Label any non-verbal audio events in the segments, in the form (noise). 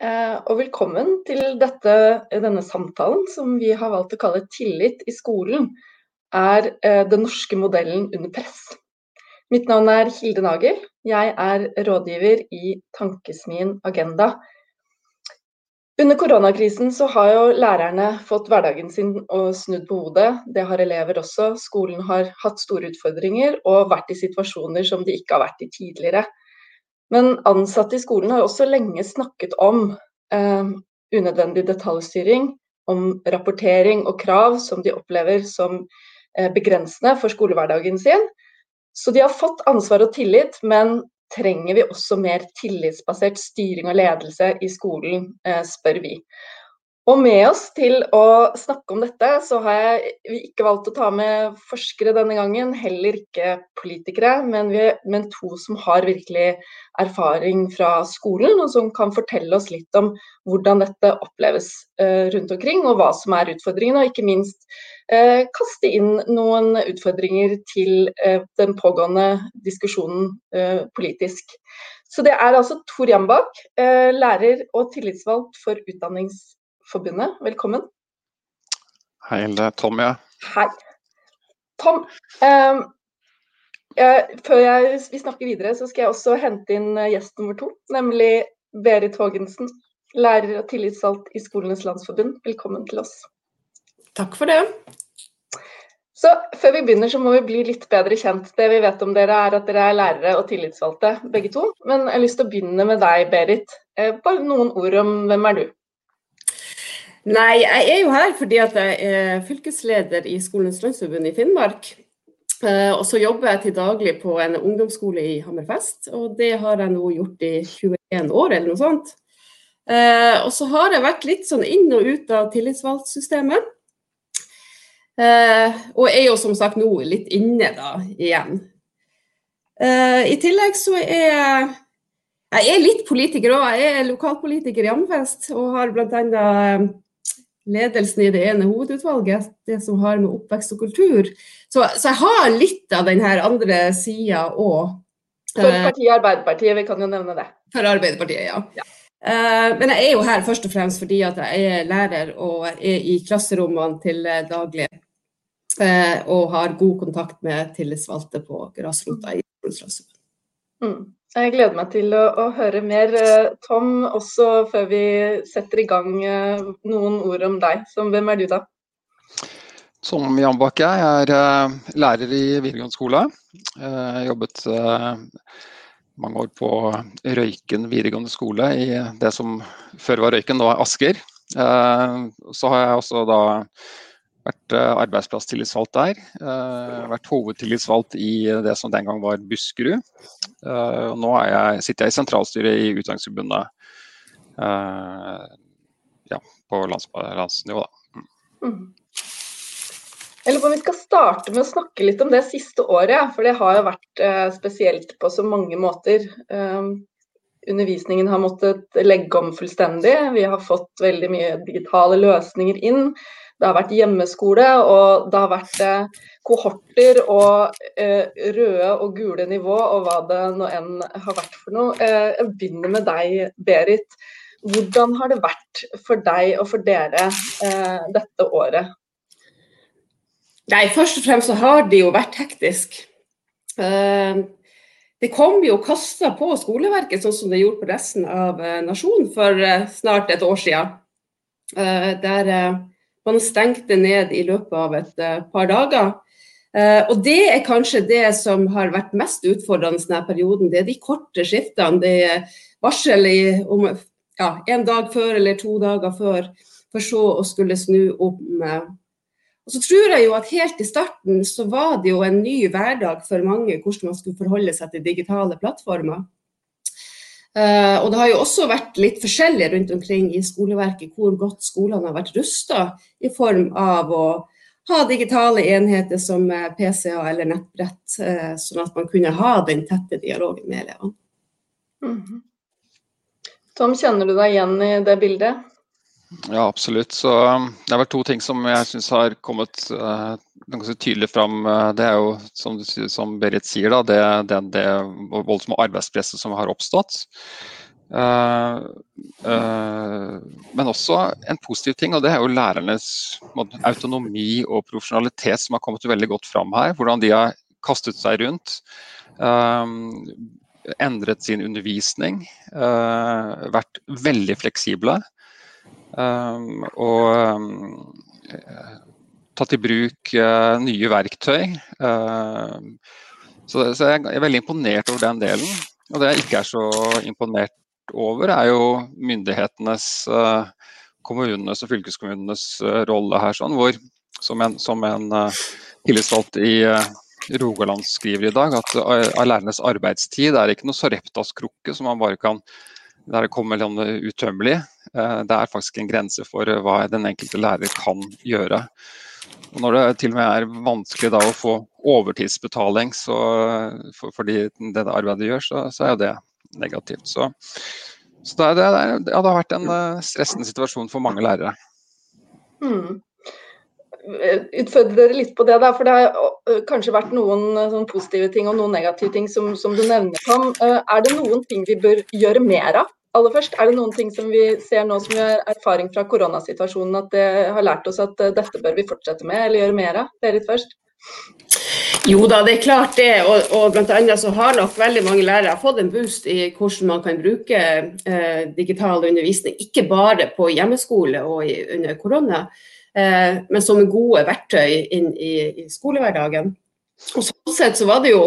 og velkommen til dette, denne samtalen som vi har valgt å kalle 'Tillit i skolen er eh, den norske modellen under press'. Mitt navn er Hilde Nagel. Jeg er rådgiver i Tankesmien Agenda. Under koronakrisen så har jo lærerne fått hverdagen sin snudd på hodet. Det har elever også. Skolen har hatt store utfordringer og vært i situasjoner som de ikke har vært i tidligere. Men ansatte i skolen har også lenge snakket om eh, unødvendig detaljstyring, om rapportering og krav som de opplever som eh, begrensende for skolehverdagen sin. Så de har fått ansvar og tillit, men trenger vi også mer tillitsbasert styring og ledelse i skolen, eh, spør vi. Og med oss til å snakke om dette, så har jeg ikke valgt å ta med forskere denne gangen, heller ikke politikere, men, vi, men, to som har virkelig erfaring fra skolen, og som kan fortelle oss litt om hvordan dette oppleves uh, rundt omkring, og hva som er utfordringene, og ikke minst uh, kaste inn noen utfordringer til uh, den pågående diskusjonen politisk. Så det er altså Tor Jambak, lærer og tillitsvalgt for utdannings Forbundet. Velkommen. Hei, er Tom, ja. Hei. Tom, eh, før jeg, vi snakker videre, så skal jeg også hente inn eh, gjest nummer to. Nemlig Berit Haagensen, lærer og tillitsvalgt i Skolenes landsforbund. Velkommen til oss. Takk for det. Så Før vi begynner, så må vi bli litt bedre kjent. Det vi vet om dere, er at dere er lærere og tillitsvalgte, begge to. Men jeg har lyst til å begynne med deg, Berit. Eh, bare noen ord om hvem er du? Nei, jeg er jo her fordi at jeg er fylkesleder i Skolens landsforbund i Finnmark. Uh, og så jobber jeg til daglig på en ungdomsskole i Hammerfest, og det har jeg nå gjort i 21 år eller noe sånt. Uh, og så har jeg vært litt sånn inn og ut av tillitsvalgtsystemet. Uh, og er jo som sagt nå litt inne da igjen. I tillegg så er jeg jeg er litt politiker òg. Jeg er lokalpolitiker i Hammerfest og har bl.a ledelsen i det ene hovedutvalget, det som har med oppvekst og kultur. Så, så jeg har litt av den her andre sida òg. For eh, partiet Arbeiderpartiet, vi kan jo nevne det. For Arbeiderpartiet, ja. ja. Uh, men jeg er jo her først og fremst fordi at jeg er lærer og er i klasserommene til daglig. Uh, og har god kontakt med tillitsvalgte på grasrota i Skoleslagsforbundet. Jeg gleder meg til å, å, høre mer. Eh, Tom, også før vi setter i gang eh, noen ord om deg. Så hvem er du, da? Tom Jan Bakke. Jeg er uh, lærer i videregående skole. Jeg har jobbet mange år på Røyken videregående skole i det som før var Røyken, nå er Asker. så har jeg også da vært eh, arbeidsplasstillitsvalgt der. Uh, vært hovedtillitsvalgt i det som den gang var Buskerud. Nå jeg, sitter jeg i sentralstyret i Utdanningsforbundet ja, på lands, landsnivå. Da. Mm. mm. Jeg lurer på om vi skal starte med å snakke litt om det siste året, for det har jo vært spesielt på så mange måter. undervisningen har måttet legge om fullstendig. Vi har fått veldig mye digitale løsninger inn. Det har vært hjemmeskole, og det har vært eh, kohorter og eh, røde og gule nivå, og hva det nå enn har vært for noe. Eh, jeg begynner med deg, Berit. Hvordan har det vært for deg og for dere eh, dette året? Nei, Først og fremst så har det jo vært hektisk. Eh, det kom jo kasta på skoleverket, sånn som det gjorde på resten av eh, nasjonen for snart et år siden. Der man stengte ned i løpet av et uh, par dager. Uh, og Det er kanskje det som har vært mest utfordrende denne perioden. Det er de korte skiftene. Det er varsel i, om ja, en dag før eller to dager før, for så å skulle snu om. Og så tror jeg jo at Helt i starten så var det jo en ny hverdag for mange hvordan man skulle forholde seg til digitale plattformer. Uh, og det har jo også vært litt forskjellig rundt omkring i skoleverket hvor godt skolene har vært rusta i form av å ha digitale enheter som eh, PC-er eller nettbrett, uh, sånn at man kunne ha den tette dialogen med elevene. Mm -hmm. Tom, kjenner du deg igjen i det bildet? Ja, absolutt. Så um, Det er vel to ting som jeg syns har kommet uh, ganske tydelig fram. Uh, det er jo, som, som Berit sier, da, det, det, det voldsomme arbeidspresset som har oppstått. Uh, uh, men også en positiv ting, og det er jo lærernes autonomi og profesjonalitet som har kommet veldig godt fram her. Hvordan de har kastet seg rundt. Uh, endret sin undervisning. Vært veldig fleksible. Um, og um, tatt i bruk nye verktøy. Så, så jeg er veldig imponert over den delen. Og det jeg ikke er så imponert over, er jo myndighetenes, uh, kommunenes og fylkeskommunenes rolle her. Sånn, hvor, som en, som en tillitsvalgt i Rogaland skriver i dag, at lærernes arbeidstid er ikke noe Sareptas-krukke som man bare kan der det kommer sånn utømmelig. Det er faktisk en grense for hva den enkelte lærer kan gjøre. Og når det til og med er vanskelig da å få overtidsbetaling så, for, for de, det arbeidet de gjør, så, så er det negativt. Så, så det, det, det, hadde vært en eh, stressende situasjon for mange lærere. Mm. Utfordre dere litt på det, da, for det har kanskje vært noen eh, sånn positive ting og noen negative ting som, som du nevner, Tom. Er det noen ting vi bør gjøre mer av? Aller først, Er det noen ting som vi ser nå som vi har erfaring fra koronasituasjonen, at det har lært oss at dette bør vi fortsette med eller gjøre mer av? Berit først. Jo da, det er klart det. Og, og annet så har nok veldig mange lærere fått en boost i hvordan man kan bruke eh, digital undervisning. Ikke bare på hjemmeskole og i, under korona, eh, men som gode verktøy inn i, i skolehverdagen. Og sånn sett så var det jo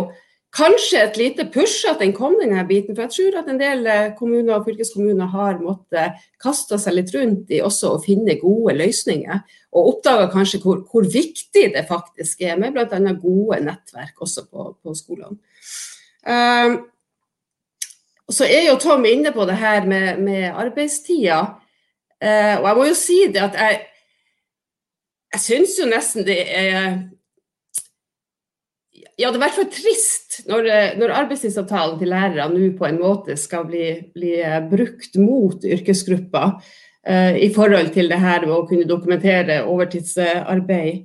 kanskje et lite push at den kom, denne biten. For jeg tror at en del eh, kommuner og fylkeskommuner har måttet kaste seg litt rundt i også å finne gode løsninger. Og oppdaga kanskje hvor, hvor, viktig det faktisk er med bl.a. gode nettverk også på, på skolene. Um, så er jo Tom inne på det her med, med arbeidstida. Uh, og jeg må jo si det at jeg, jeg syns jo nesten det er ja, det er i hvert fall trist når, eh, når arbeidstidsavtalen til lærere nå på en måte skal bli, bli eh, brukt mot yrkesgrupper eh, i forhold til det her med å kunne dokumentere overtidsarbeid.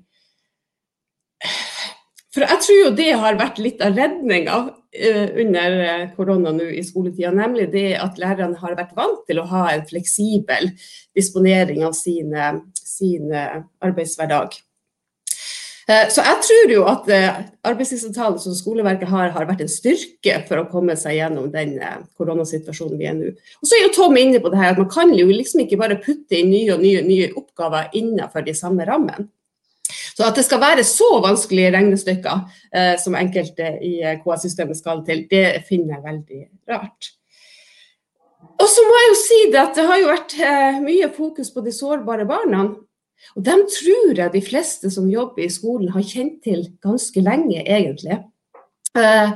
For jeg tror jo det har vært litt av redninga eh, under korona nå i skoletida, nemlig det at lærerne har vært vant til å ha en fleksibel disponering av sine, sine arbeidshverdag. Eh, så jeg tror jo at eh, arbeidstidsavtalen som skoleverket har, har vært en styrke for å komme seg gjennom den eh, koronasituasjonen vi er nå. Og så er jo Tom inne på det her at man kan jo liksom ikke bare putte inn nye og nye, nye oppgaver innenfor de samme rammene. Så at det skal være så vanskelige regnestykker eh, som enkelte i KS-systemet skal til, det finner jeg veldig rart. Og så må jeg jo si det at det har jo vært eh, mye fokus på de sårbare barna. Og dem tror jeg de fleste som jobber i skolen har kjent til ganske lenge, egentlig. Uh,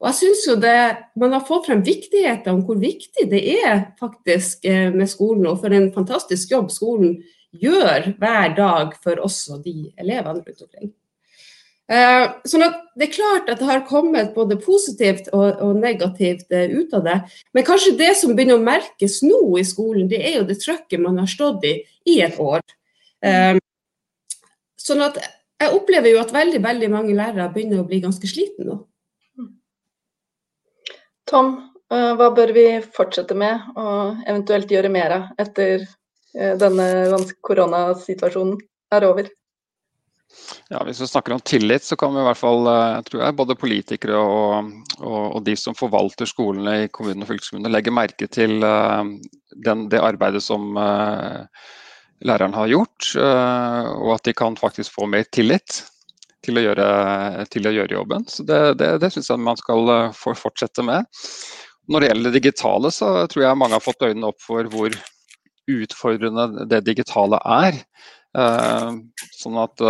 og jeg synes jo det, Man har fått frem viktigheten om hvor viktig det er faktisk uh, med skolen, og for en fantastisk jobb skolen gjør hver dag for også de elevene rundt omkring. Uh, sånn at Det er klart at det har kommet både positivt og, og negativt ut av det. Men kanskje det som begynner å merkes nå i skolen, det er jo det trøkket man har stått i i et år. Um, sånn at jeg opplever jo at veldig, veldig mange lærere begynner å bli ganske slitne nå. Tom, eh, hva bør vi fortsette med og eventuelt gjøre mer av etter eh, denne koronasituasjonen er over? Ja, Hvis vi snakker om tillit, så kan vi i hvert fall, eh, tror jeg, både politikere og, og, og de som forvalter skolene i kommunene og fylkeskommunene, legge merke til den, det arbeidet som uh, læreren har gjort, eh, og at de kan faktisk få mer tillit til å gjøre, til å gjøre jobben. Så Det, det, det syns jeg man skal eh, fortsette med. Når det gjelder det digitale, så tror jeg mange har fått øynene opp for hvor utfordrende det digitale er. Eh, sånn at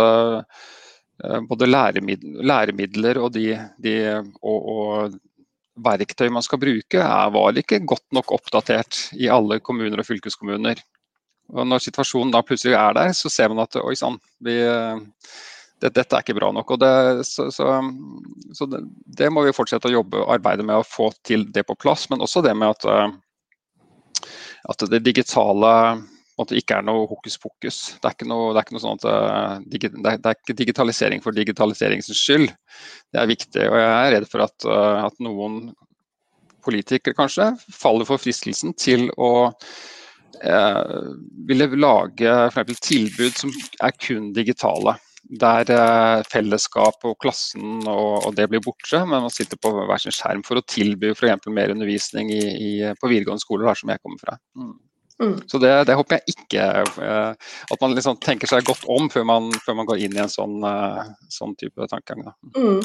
både læremidler og, de, de, og, og verktøy man skal bruke, er, var ikke godt nok oppdatert i alle kommuner og fylkeskommuner. Og når situasjonen da plutselig er der, så ser man at oi sann, det, dette er ikke bra nok. Og det, så, så, så det, det, må vi fortsette å jobbe og arbeide med å få til det på plass. Men også det med at, at det digitale måte, ikke er noe hokus pokus. Det er ikke noe, det er ikke sånn at det er, ikke digitalisering for digitaliseringens skyld. Det er viktig. Og jeg er redd for at, at noen politikere kanskje faller for fristelsen til å eh, ville lage for tilbud som er kun digitale. Der eh, fellesskap og klassen og, og, det blir borte, men man sitter på hver sin skjerm for å tilby f.eks. mer undervisning i, i, på videregående skoler, der som jeg kommer fra. Mm. Mm. Så det, det, håper jeg ikke uh, At man liksom tenker seg godt om før man, før man går inn i en sånn, sånn type tankegang. Mm.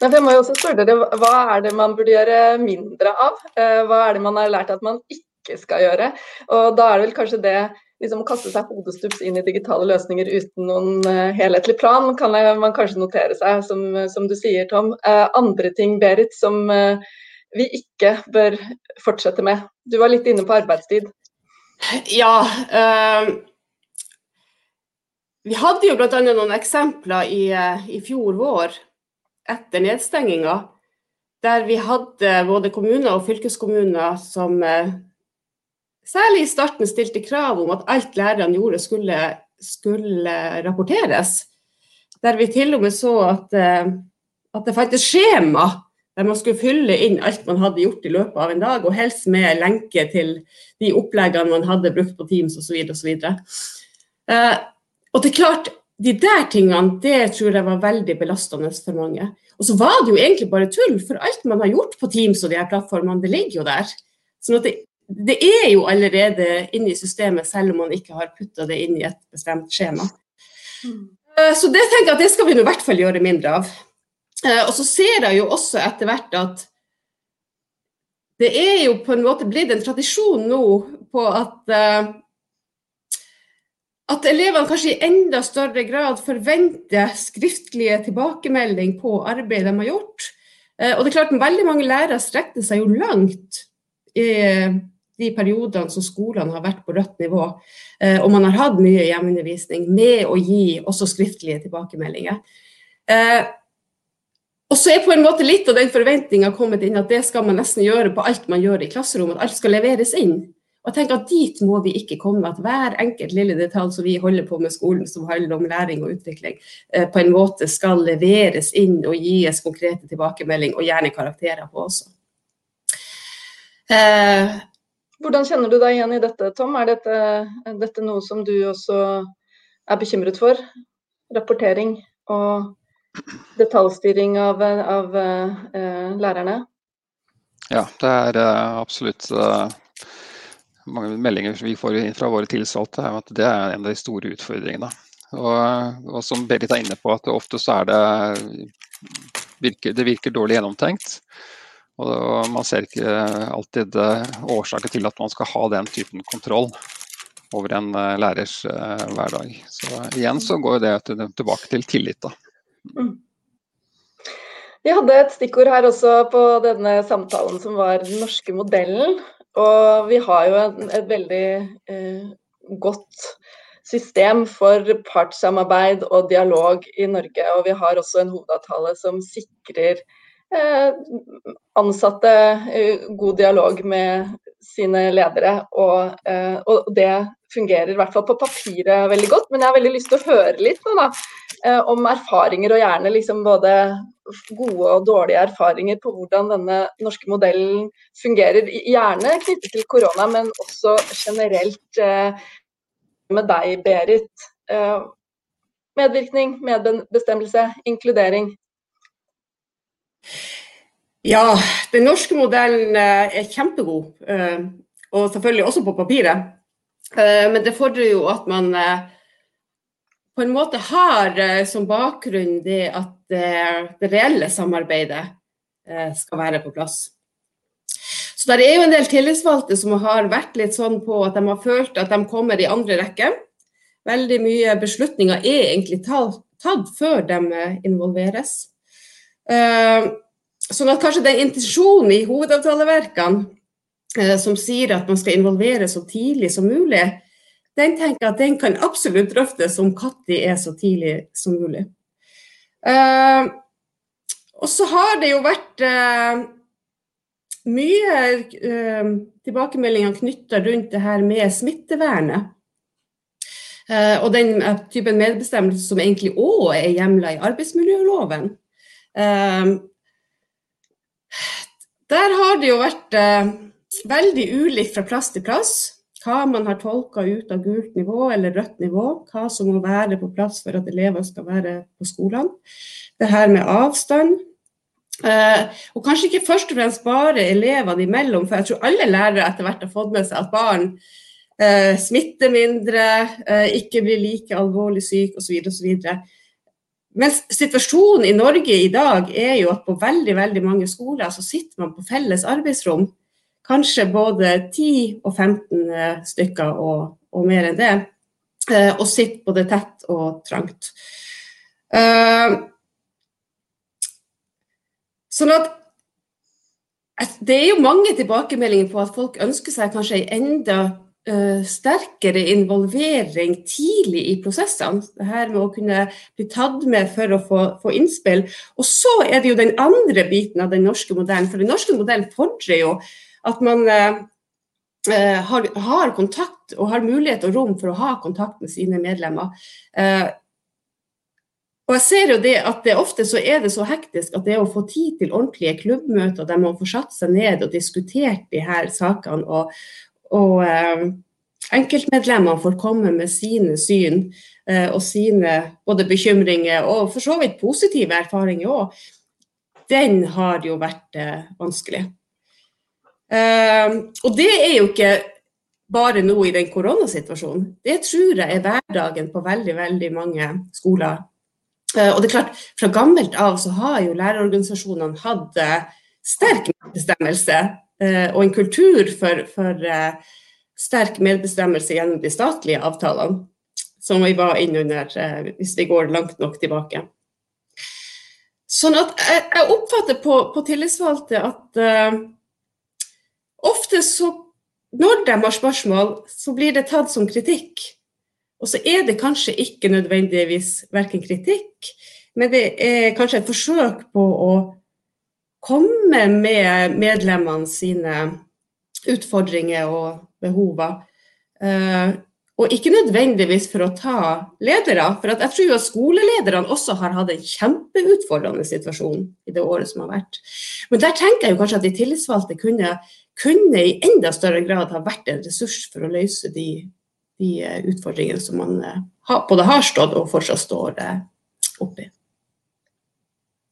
jeg må jo også spørre dere, Hva er det man burde gjøre mindre av? Hva er det man har lært at man ikke skal gjøre? Og Da er det vel kanskje det liksom å kaste seg hodestups inn i digitale løsninger uten noen helhetlig plan, kan man kanskje notere seg, som, som du sier, Tom. andre ting, Berit, som vi ikke bør fortsette med? Du var litt inne på arbeidstid. Ja. Uh, vi hadde jo bl.a. noen eksempler i, i, fjor vår, etter nedstenginga, der vi hadde både kommuner og fylkeskommuner som særlig i starten stilte krav om at alt lærerne gjorde skulle, skulle rapporteres. Der vi til og med så at, eh, at det fantes skjema der man skulle fylle inn alt man hadde gjort i løpet av en dag, og helst med lenke til de oppleggene man hadde brukt på Teams osv. osv. Uh, og det er klart, de der tingene det tror jeg var veldig belastende for mange. Og så var det jo egentlig bare tull, for alt man har gjort på Teams og de her plattformene, det ligger jo der. Sånn at det, det er jo allerede inne i systemet, selv om man ikke har putta det inn i et bestemt skjema. Mm. Uh, så det tenker jeg at det skal vi i hvert fall gjøre mindre av. Eh, og så ser jeg jo også etter hvert at det er jo på en måte blitt en tradisjon nå på at uh, at elevene kanskje i enda større grad forventer skriftlige tilbakemelding på arbeidet de har gjort. Og det er klart at Veldig mange lærere strekte seg jo langt i de periodene som skolene har vært på rødt nivå, uh, og man har hatt mye hjemmeundervisning med å gi også skriftlige tilbakemeldinger. Uh, og så er på en måte litt av den forventninga kommet inn at det skal man nesten gjøre på alt man gjør i klasserommet. At alt skal leveres inn. Og tenk at Dit må vi ikke komme. At hver enkelt lille detalj som vi holder på med skolen som handler om læring og utvikling, eh, på en måte skal leveres inn og gis konkrete tilbakemelding, og gjerne karakterer på også. Hvordan kjenner du deg igjen i dette, Tom? Er dette, er dette noe som du også er bekymret for? Rapportering og detaljstyring av, av uh, lærerne? Ja, det er uh, absolutt uh, mange meldinger vi får fra våre tilsatte, om at det er en av de store utfordringene. Og, og som Berit er inne på, at ofte så er det virker, det virker dårlig gjennomtenkt. Og, man ser ikke alltid årsaker til at man skal ha den typen kontroll over en lærers hverdag. Så igjen så går det tilbake til tillit. da. Mm. Vi hadde et stikkord her også på denne samtalen som var den norske modellen. Og vi har jo et, et veldig eh, godt system for partssamarbeid og dialog i Norge. Og vi har også en hovedavtale som sikrer eh, ansatte eh, god dialog med sine ledere. Og, eh, og, det fungerer i hvert fall på papiret veldig godt. Men jeg har veldig lyst til å høre litt nå, da, eh, om erfaringer, og gjerne liksom både gode og dårlige erfaringer på hvordan denne norske modellen fungerer. Gjerne knyttet til korona, men også generelt eh, med deg, Berit. Medvirkning, medbestemmelse, inkludering. Ja, den norske modellen er kjempegod. Og selvfølgelig også på papiret. Eh, men det fordrer jo at man eh, på en måte har eh, som bakgrunn det at det reelle samarbeidet skal være på plass. Så det er jo en del tillitsvalgte som har vært litt sånn på at de har følt at de kommer i andre rekke. Veldig mye beslutninger er egentlig tatt før de involveres. Sånn at kanskje den intensjonen i hovedavtaleverkene Eh, som sier at man skal involvere så tidlig som mulig, den tenker at den kan absolutt drøftes om når er så tidlig som mulig. Uh, og så har det jo vært mye eh, tilbakemeldinger knytta rundt det her med smittevernet. og den typen medbestemmelse som egentlig òg er hjemla i arbeidsmiljøloven. Der har det jo vært eh, veldig ulikt fra plass til plass. Hva man har tolka ut av gult nivå eller rødt nivå. Hva som må være på plass for at elever skal være på skolene. Det her med avstand. Eh, og kanskje ikke først og fremst bare elevene imellom, for jeg tror alle lærere etter hvert har fått med seg at barn eh, smitter mindre, ikke blir like alvorlig syk osv. osv. Mens situasjonen i Norge i dag er jo at på veldig, veldig mange skoler så sitter man på felles arbeidsrom. Kanskje både 10 og 15 eh, stykker og, og mer enn det. Eh, og sitter både tett og trangt. Eh, Sånn at det er jo mange tilbakemeldinger på at folk ønsker seg kanskje en enda sterkere involvering tidlig i prosessene. Det her med å kunne bli tatt med for å få, få, innspill. Og så er det jo den andre biten av den norske modellen. For den norske modellen fordrer jo at man eh, har, har, kontakt og har mulighet og rom for å ha kontakt med sine medlemmer. Eh, og jeg ser jo det at det ofte så er det så hektisk at det å få tid til ordentlige klubbmøter der man får satt seg ned og diskutert de her sakene, og, og eh, enkeltmedlemmene får komme med sine syn eh, og sine både bekymringer og for så vidt positive erfaringer òg, den har jo vært eh, vanskelig. Eh, og det er jo ikke bare nå i den koronasituasjonen. Det tror jeg er hverdagen på veldig, veldig mange skoler Eh, og det er klart, Fra gammelt av så har jo lærerorganisasjonene hatt eh, sterk medbestemmelse eh, og en kultur for, for sterk medbestemmelse gjennom de statlige avtalene, som vi var innunder hvis vi går langt nok tilbake. Sånn at jeg oppfatter på, på, tillitsvalgte at uh, ofte så når de har spørsmål, så blir det tatt som kritikk. Og så er det kanskje ikke nødvendigvis verken kritikk, men det er kanskje et forsøk på å komme med medlemmene sine utfordringer og behover. Uh, og ikke nødvendigvis for å ta ledere. For jeg tror jo at skolelederne også har hatt en kjempeutfordrende situasjon i det året som har vært. Men der tenker jeg jo kanskje at de tillitsvalgte kunne, kunne i enda større grad ha vært en ressurs for å løse de de eh, utfordringene som man eh, både har stått og fortsatt står eh, oppi.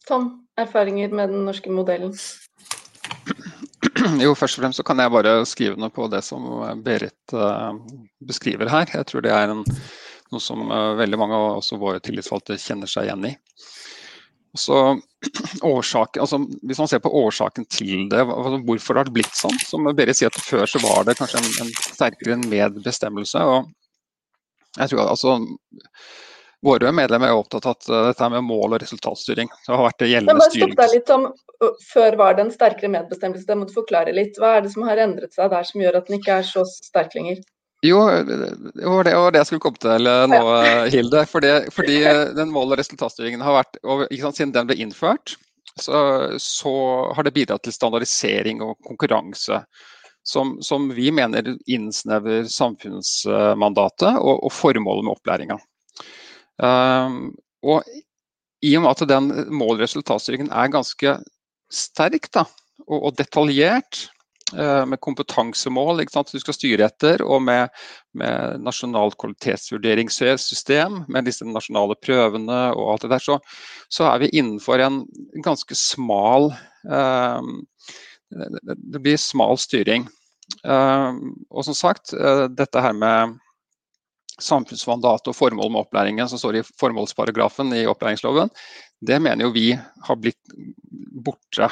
Tom, erfaringer med den norske modellen? Jo, først og fremst så kan jeg bare skrive noe på det som Berit beskriver her. Jeg tror det er en, noe som veldig mange av også våre tillitsvalgte kjenner seg igjen i. Så (clears throat) årsaken, altså Hvis man ser på årsaken til det, hvorfor det har blitt sånn? Som Berit sier, at Før så var det kanskje en, en sterkere medbestemmelse. og jeg tror altså Våre medlemmer er opptatt av at uh, dette med mål- og resultatstyring. Det har vært gjeldende styring. Litt om, før var det en sterkere medbestemmelse, det må du forklare litt. Hva er det som har endret seg der som gjør at den ikke er så sterk lenger? Jo, det var det, det jeg skulle komme til nå, Hilde. Fordi, fordi (laughs) den mål- og resultatstyringen har vært og, sant, Siden den ble innført, så, så, har det bidratt til standardisering og konkurranse. Som, som vi mener innsnevrer samfunnsmandatet og, og formålet med opplæringa. Um, og i og med at den mål- og resultatstyringen er ganske sterk da, og, og detaljert, Eh, med kompetansemål du skal styre etter, og med, med nasjonalt kvalitetsvurderingssystem, med disse nasjonale prøvene og alt det der, så, så er vi innenfor en ganske smal eh, Det blir smal styring. Eh, og som sagt, eh, dette her med samfunnsmandat og formål med opplæringen som står i formålsparagrafen i opplæringsloven, det mener jo vi har blitt borte.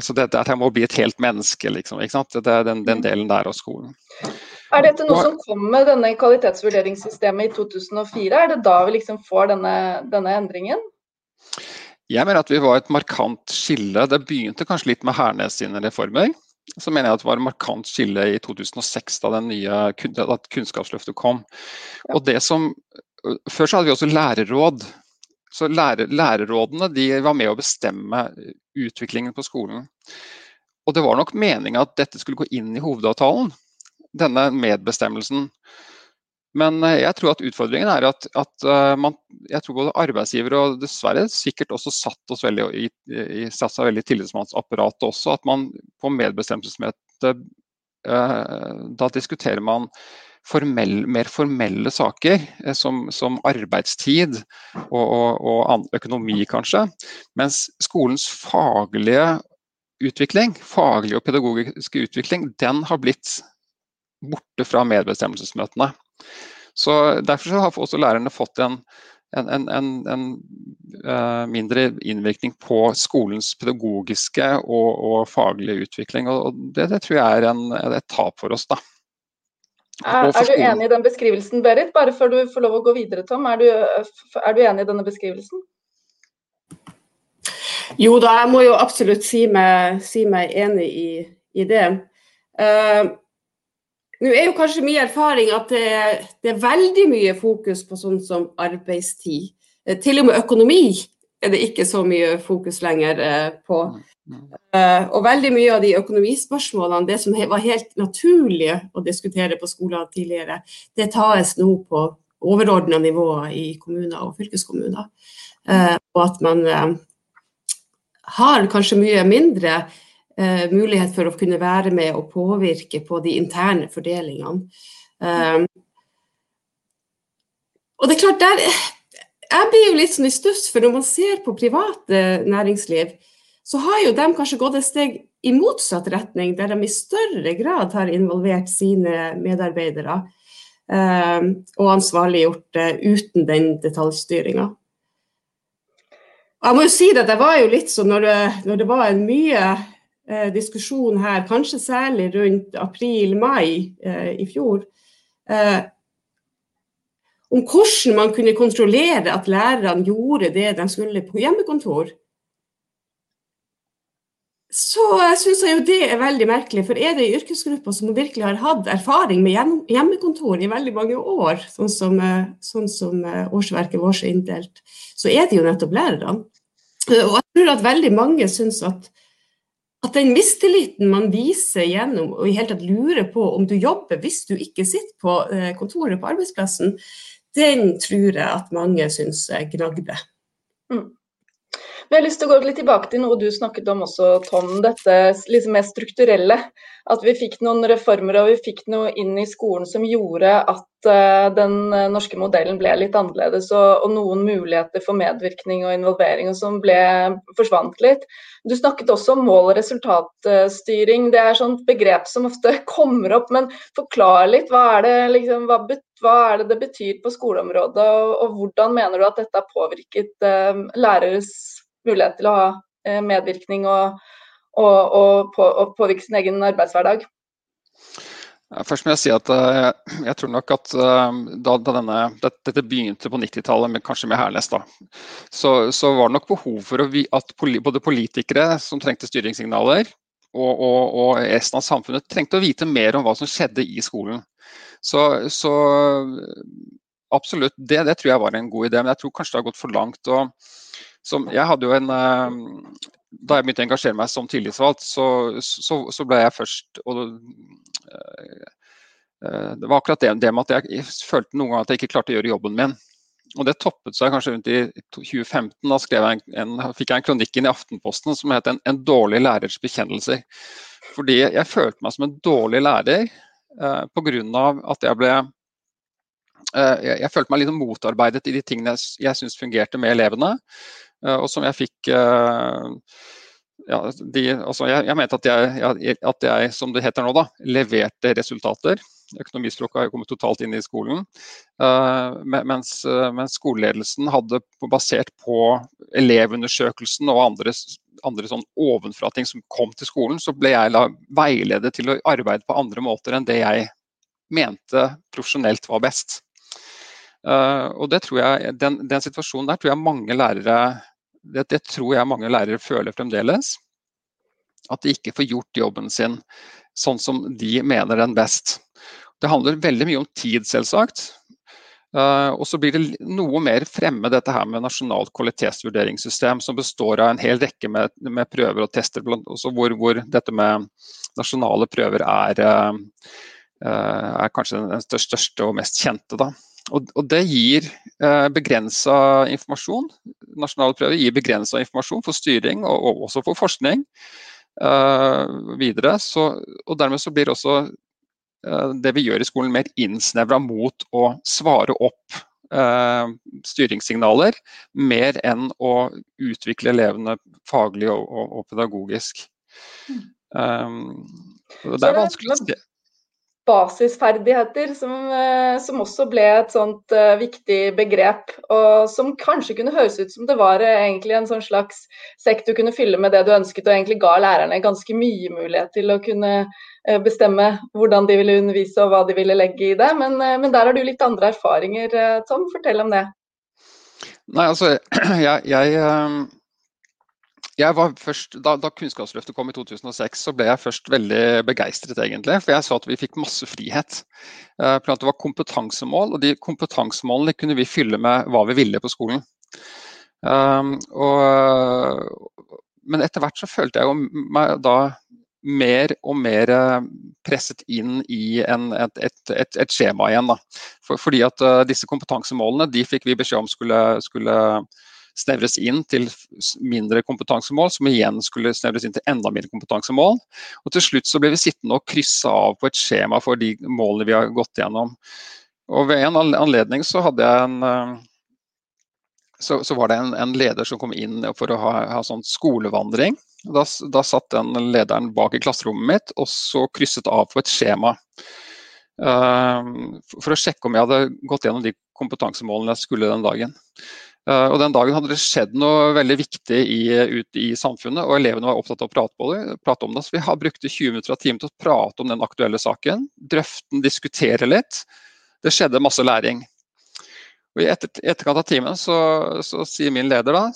Så det, dette må bli et helt menneske, liksom. Det er den, den, mm. delen der av skolen. Er dette noe som kom med denne kvalitetsvurderingssystemet i 2004? Er det da vi liksom får denne, denne endringen? Jeg mener at vi var et markant skille. Det begynte kanskje litt med Hernes sine reformer. Så mener jeg at det var et markant skille i 2006 da den nye, at Kunnskapsløftet kom. Og det som, Før så hadde vi også lærerråd så lærer, Lærerrådene de var med å bestemme utviklingen på skolen. Og Det var nok meninga at dette skulle gå inn i hovedavtalen, denne medbestemmelsen. Men jeg tror at utfordringen er at, at man, jeg tror både arbeidsgiver og dessverre sikkert også satt oss veldig i, i satsa veldig tillitsmannsapparatet også, at man på medbestemmelsesmøte da diskuterer man formell, mer formelle saker, eh, som, som arbeidstid og, og, og, økonomi, kanskje. Mens skolens faglige utvikling, faglige og pedagogiske utvikling, den har blitt borte fra medbestemmelsesmøtene. Så Derfor har også lærerne fått en, en, en, en uh, mindre innvirkning på skolens pedagogiske og, og faglige utvikling. og det, det, tror jeg er et tap for oss. da. Er, er, du enig i den beskrivelsen, Berit? Bare før du får lov å gå videre, Tom. Er du, er du enig i denne beskrivelsen? Jo da, jeg må jo absolutt si meg, si meg enig i, i det. Uh, Nå er jo kanskje min erfaring at det, det, er veldig mye fokus på sånn som arbeidstid. Uh, til og med økonomi er det ikke så mye fokus lenger uh, på. Uh, og veldig mye av de økonomispørsmålene, det som var helt naturlige å diskutere på skoler tidligere, det tas nå på overordna nivåer i kommuner og fylkeskommuner. Og at man har kanskje mye mindre mulighet for å kunne være med og påvirke på de interne fordelingene. og det er klart, der, Jeg blir jo litt sånn i stuss, for når man ser på private næringsliv, så har jo de kanskje gått et steg i motsatt retning, der de i større grad har involvert sine medarbeidere eh, og ansvarliggjort det uten den detaljstyringa. Jeg må jo si at jeg var jo litt sånn når når det var en mye eh, diskusjon her, kanskje særlig rundt april-mai eh, i fjor, eh, om hvordan man kunne kontrollere at lærerne gjorde det de skulle på hjemmekontor så syns jeg jo det er veldig merkelig. For er det ei yrkesgruppe som virkelig har hatt erfaring med hjemmekontor i veldig mange år, sånn som, eh, sånn som eh, årsverket vårt er inndelt, så er det jo nettopp lærerne. Og jeg tror at veldig mange syns at, at den mistilliten man viser gjennom og i hele tatt lurer på om du jobber hvis du ikke sitter på eh, kontoret på arbeidsplassen, den tror jeg at mange syns gnagde. Mm. Men jeg har lyst til å gå litt tilbake til noe du snakket om også, Tom. Dette liksom mer strukturelle. At vi fikk noen reformer og vi fikk noe inn i skolen som gjorde at uh, den eh, norske modellen ble litt annerledes. Og, og, noen muligheter for medvirkning og involvering og som ble forsvant litt. Du snakket også om mål- og resultatstyring. Det er sånt begrep som ofte (laughs) kommer opp. Men forklar litt. Hva er det, liksom, hva, hva er det, det betyr på skoleområdet, og, og, hvordan mener du at dette har påvirket uh, læreres mulighet til å ha eh, medvirkning og, og, og, på, og påvirke sin egen arbeidshverdag. Først må jeg si at uh, jeg tror nok at uh, da, da denne, dette begynte på 90-tallet, kanskje med Hernes, da, så, så, var det nok behov for at både politikere som trengte styringssignaler, og, og, og, resten av samfunnet trengte å vite mer om hva som skjedde i skolen. Så, så absolutt, det, det, tror jeg var en god idé, men jeg tror kanskje det har gått for langt. og som, jeg hadde jo en eh, Da jeg begynte å engasjere meg som tillitsvalgt, så, så, så ble jeg først og, uh, Det var akkurat det, det, med at jeg følte noen ganger at jeg ikke klarte å gjøre jobben min. Og Det toppet seg kanskje rundt i 2015. Da jeg en, en, fikk jeg en kronikk inn i Aftenposten som het en, en, dårlig lærers bekjennelser'. Fordi jeg følte meg som en dårlig lærer uh, pga. at jeg ble jeg, jeg, følte meg litt motarbeidet i de tingene jeg, jeg fungerte med elevene. Eh, og som jeg fikk eh, ja, de, altså jeg, jeg, mente at jeg, at jeg, som det heter nå, da, leverte resultater. Økonomispråket har jo kommet totalt inn i skolen. Uh, mens, mens, skoleledelsen hadde basert på elevundersøkelsen og andre, andre sånn ovenfra-ting som kom til skolen, så ble jeg la, veiledet til å arbeide på andre måter enn det jeg mente profesjonelt var best. Uh, og det tror jeg, den, den situasjonen der tror jeg mange lærere det, det, tror jeg mange lærere føler fremdeles. At de ikke får gjort jobben sin sånn som de mener den best. Det handler veldig mye om tid, selvsagt. Uh, og så blir det noe mer fremme dette her med nasjonalt kvalitetsvurderingssystem, som består av en hel rekke med, med prøver og tester, blant, hvor, hvor, dette med nasjonale prøver er, uh, er kanskje den største og mest kjente. Da. Og, og det gir eh, begrensa informasjon. Nasjonale prøver gir begrensa informasjon for styring og, og også for forskning eh, videre. Så, og dermed så blir også eh, det vi gjør i skolen mer innsnevra mot å svare opp uh, styringssignaler, mer enn å utvikle elevene faglig og, og, og pedagogisk. Um, det er vanskelig å se basisferdigheter, som, eh, som, også ble et sånt uh, viktig begrep. Og som kanskje kunne høres ut som det var uh, egentlig en sånn slags sekk du kunne fylle med det du ønsket, og egentlig ga lærerne ganske mye mulighet til å kunne uh, bestemme hvordan de ville undervise og hva de ville legge i det. Men, men der har du litt andre erfaringer, Tom. Fortell om det. Nei, altså, (clears throat) jeg, jeg jeg var først, da, da, Kunnskapsløftet kom i 2006, så ble jeg først veldig begeistret, egentlig. For jeg så at vi fikk masse frihet. Uh, det var kompetansemål, og de kompetansemålene kunne vi fylle med hva vi ville på skolen. Um, og, men etter hvert så følte jeg meg da mer og mer eh, presset inn i en, et, et, et, et, skjema igjen. Da. For, fordi at uh, disse kompetansemålene de fikk vi beskjed om skulle, skulle snevres inn til mindre kompetansemål, som igjen skulle snevres inn til enda mindre kompetansemål. Og til slutt så ble vi sittende og krysse av på et skjema for de målene vi har gått gjennom. Og ved en anledning så hadde jeg en eh, så, så var det en, en, leder som kom inn for å ha, ha sånn skolevandring. Da, da, satt den lederen bak i klasserommet mitt og så krysset av på et skjema. Uh, for å sjekke om jeg hadde gått gjennom de kompetansemålene jeg skulle den dagen. Eh, og Den dagen hadde det skjedd noe veldig viktig i, ut i samfunnet, og elevene var opptatt av å prate, det, prate, om det. Så vi har brukte 20 minutter av timen til å prate om den aktuelle saken. Drøfte den, diskutere litt. Det skjedde masse læring. Og I etter, etterkant av timen så, så, sier min leder da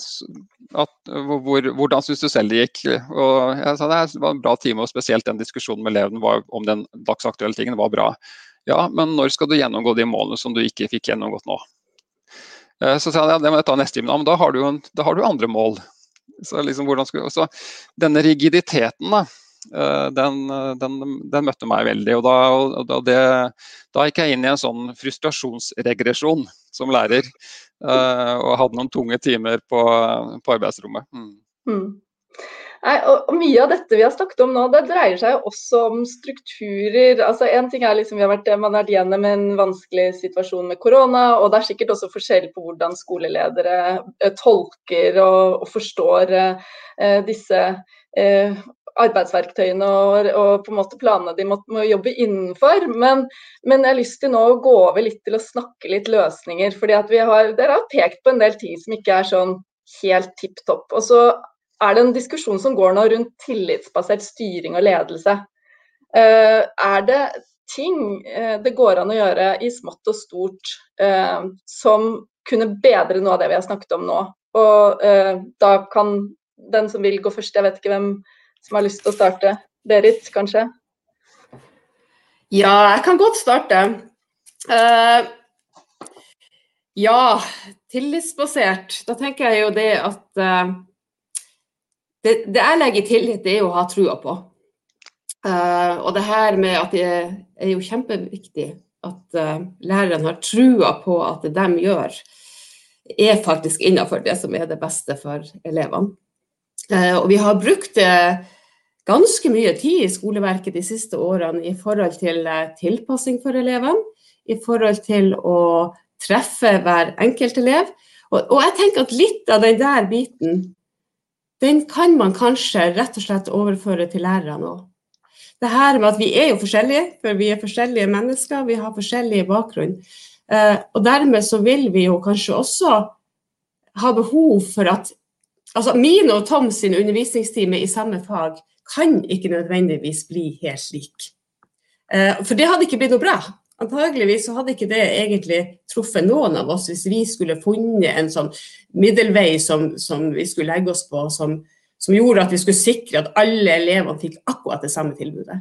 at hvor, hvordan syns du selv det gikk. Og jeg sa det var en bra time, og spesielt den diskusjonen med eleven var, om den dagsaktuelle tingen var bra. Ja, men når skal du gjennomgå de målene som du ikke fikk gjennomgått nå? Eh, så sa han ja, det må jeg ta neste time. Ja, men da har du, en, da har du andre mål. Så, liksom, skulle, så denne rigiditeten, da, eh, den, den, den, møtte meg veldig. Og da, og det, da, gikk jeg inn i en sånn frustrasjonsregresjon som lærer. Eh, og hadde noen tunge timer på, på arbeidsrommet. Mm. Mm. Nei, og, Mye av dette vi har snakket om nå, det dreier seg jo også om strukturer. altså en ting er liksom, har vært, Man har vært gjennom en vanskelig situasjon med korona, og det er sikkert også forskjell på hvordan skoleledere eh, tolker og, og forstår eh, disse eh, arbeidsverktøyene og, og, på en måte planene de må, må jobbe innenfor. Men, men, jeg har lyst til nå å gå over litt til å snakke litt løsninger. fordi at vi har, Dere har pekt på en del ting som ikke er sånn helt tipp topp. Og så er det en diskusjon som går nå rundt tillitsbasert styring og ledelse. Uh, er det ting uh, det går an å gjøre i smått og stort uh, som kunne bedre noe av det vi har snakket om nå? Og da kan den som vil gå først, jeg vet ikke hvem som har lyst til å starte. Berit, kanskje? Ja, jeg kan godt starte. ja, tillitsbasert. Da tenker jeg jo det at det, jeg legger i tillit, det er å ha trua på. Uh, og det her med at det er jo kjempeviktig at uh, læreren har trua på at det de gjør, er faktisk innenfor det som er det beste for elevene. Uh, og vi har brukt ganske mye tid i skoleverket de siste årene i forhold til tilpassing for elevene, i forhold til å treffe hver enkelt elev. Og, og jeg tenker at litt av den der biten den kan man kanskje rett og slett overføre til lærerne òg. Det her med at vi er jo forskjellige, for vi er forskjellige mennesker, vi har forskjellige bakgrunn. Eh, og dermed så vil vi jo kanskje også ha behov for at Altså min og Tom sin undervisningstime i samme fag kan ikke nødvendigvis bli helt lik. Eh, for det hadde ikke blitt noe bra. Antageligvis så hadde ikke det egentlig truffet noen av oss hvis vi skulle funnet en sånn middelvei som, som vi skulle legge oss på, som, som, gjorde at vi skulle sikre at alle elevene fikk akkurat det samme tilbudet.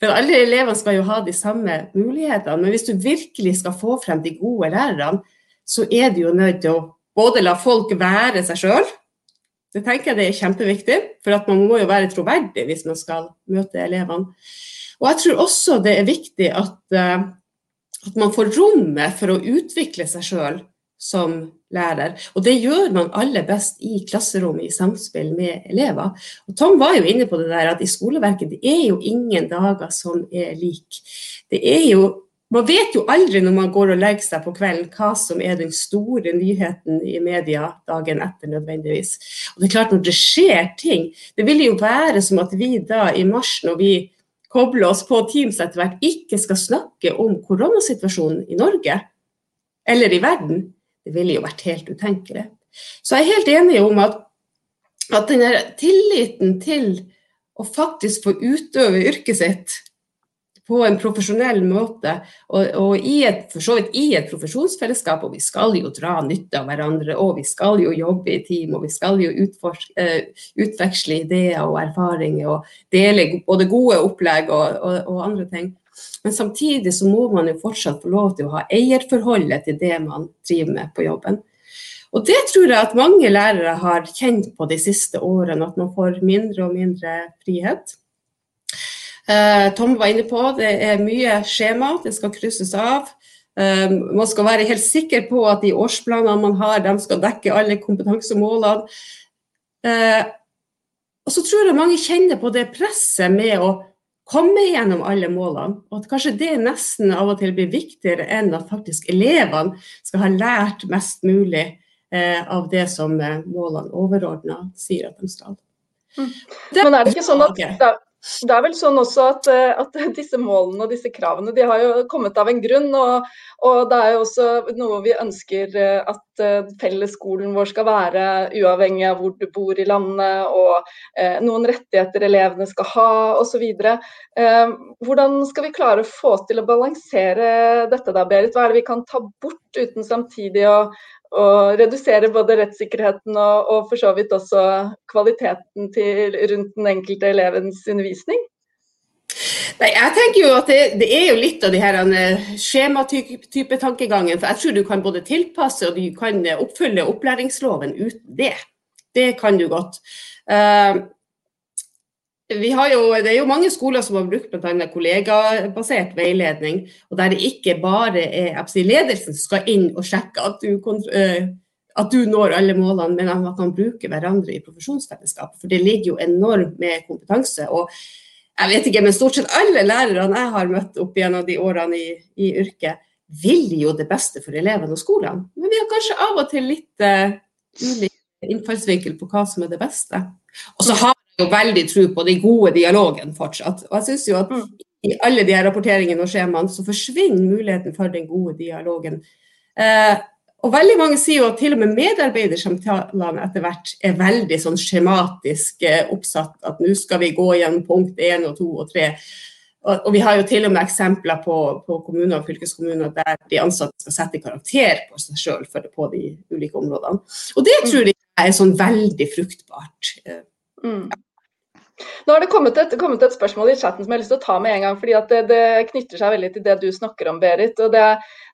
For Alle elevene skal jo ha de samme mulighetene, men hvis du virkelig skal få frem de gode lærerne, så er du jo nødt til å både la folk være seg sjøl, Det tenker jeg det er kjempeviktig, for man må jo være troverdig hvis man skal møte elevene. Og jeg tror også det er viktig at, uh, at man får rommet for å utvikle seg sjøl som lærer. Og det gjør man aller best i klasserommet i samspill med elever. Og Tom var jo inne på det der at i skoleverket det er jo ingen dager som er lik. Det er jo man vet jo aldri når man går og legger seg på kvelden hva som er den store nyheten i media dagen etter nødvendigvis. Og det er klart Når det skjer ting Det vil jo være som at vi da i mars, når vi kobler oss på Teams etter hvert, ikke skal snakke om koronasituasjonen i Norge eller i verden. Det ville jo vært helt utenkelig. Så jeg er helt enig om at, at denne tilliten til å faktisk få utøve yrket sitt på en profesjonell måte, og, og i et, for så vidt i et profesjonsfellesskap, og vi skal jo dra nytte av hverandre, og vi skal jo jobbe i team, og vi skal jo uh, utveksle ideer og erfaringer, og dele både gode opplegg og, og, og andre ting. Men samtidig så må man jo fortsatt få lov til å ha eierforholdet til det man driver med på jobben. Og det tror jeg at mange lærere har kjent på de siste årene, at man får mindre og mindre frihet. Eh, Tom var inne på det er mye skjema, det skal krysses av. Eh, man skal være helt sikker på at de årsplanene man har, de skal dekke alle kompetansemålene. Eh, og så tror jeg mange kjenner på det presset med å komme gjennom alle målene. Og at kanskje det nesten av og til blir viktigere enn at faktisk elevene skal ha lært mest mulig eh, av det som målene overordna sier at de skal. Mm. Men er det ikke sånn at det, det er vel sånn også at, eh, at, (laughs) disse målene og disse kravene de har jo kommet av en grunn. Og, og, det er jo også noe vi ønsker eh, at eh, fellesskolen vår skal være, uavhengig av hvor du bor i landet, og eh, noen rettigheter elevene skal ha osv. Eh, hvordan skal vi klare å få til å balansere dette da, Berit? Hva er det vi kan ta bort uten samtidig å, og redusere både rettssikkerheten og, og, for så vidt også kvaliteten til, rundt den enkelte elevens undervisning? Nei, jeg tenker jo at det, det er jo litt av de eh, skjematype tankegangen. For jeg tror du kan både tilpasse og du kan oppfylle opplæringsloven uten det. Det kan du godt. Uh, jo, det er jo mange skoler som har brukt bl.a. kollegabasert veiledning, og der det ikke bare er ledelsen som skal inn og sjekke at du, eh, at du, når alle målene, men at man kan bruke hverandre i profesjonsfellesskapet. For det ligger jo enormt med kompetanse. og jeg vet ikke, men Stort sett alle lærerne jeg har møtt opp gjennom de årene i, i yrket, vil jo det beste for elevene og skolene. Men vi har kanskje av og til litt uh, ulik innfallsvinkel på hva som er det beste. Og så har jo veldig tro på den gode dialogen fortsatt. Og jeg synes jo at mm. i alle de her rapporteringene og skjemaene så forsvinner muligheten for den gode dialogen. Eh, og veldig mange sier jo at til og med medarbeidersamtalene etter hvert er veldig sånn skjematisk eh, oppsatt. At nå skal vi gå gjennom punkt én og to og tre. Og, og, vi har jo til og med eksempler på, på kommuner og fylkeskommuner der de ansatte skal sette karakter på seg sjøl på de ulike områdene. Og det mm. tror jeg er sånn veldig fruktbart. Eh, mm. Nå har det kommet et, kommet et, spørsmål i chatten som jeg har lyst til å ta med en gang. fordi det, det, knytter seg veldig til det du snakker om, Berit. og det,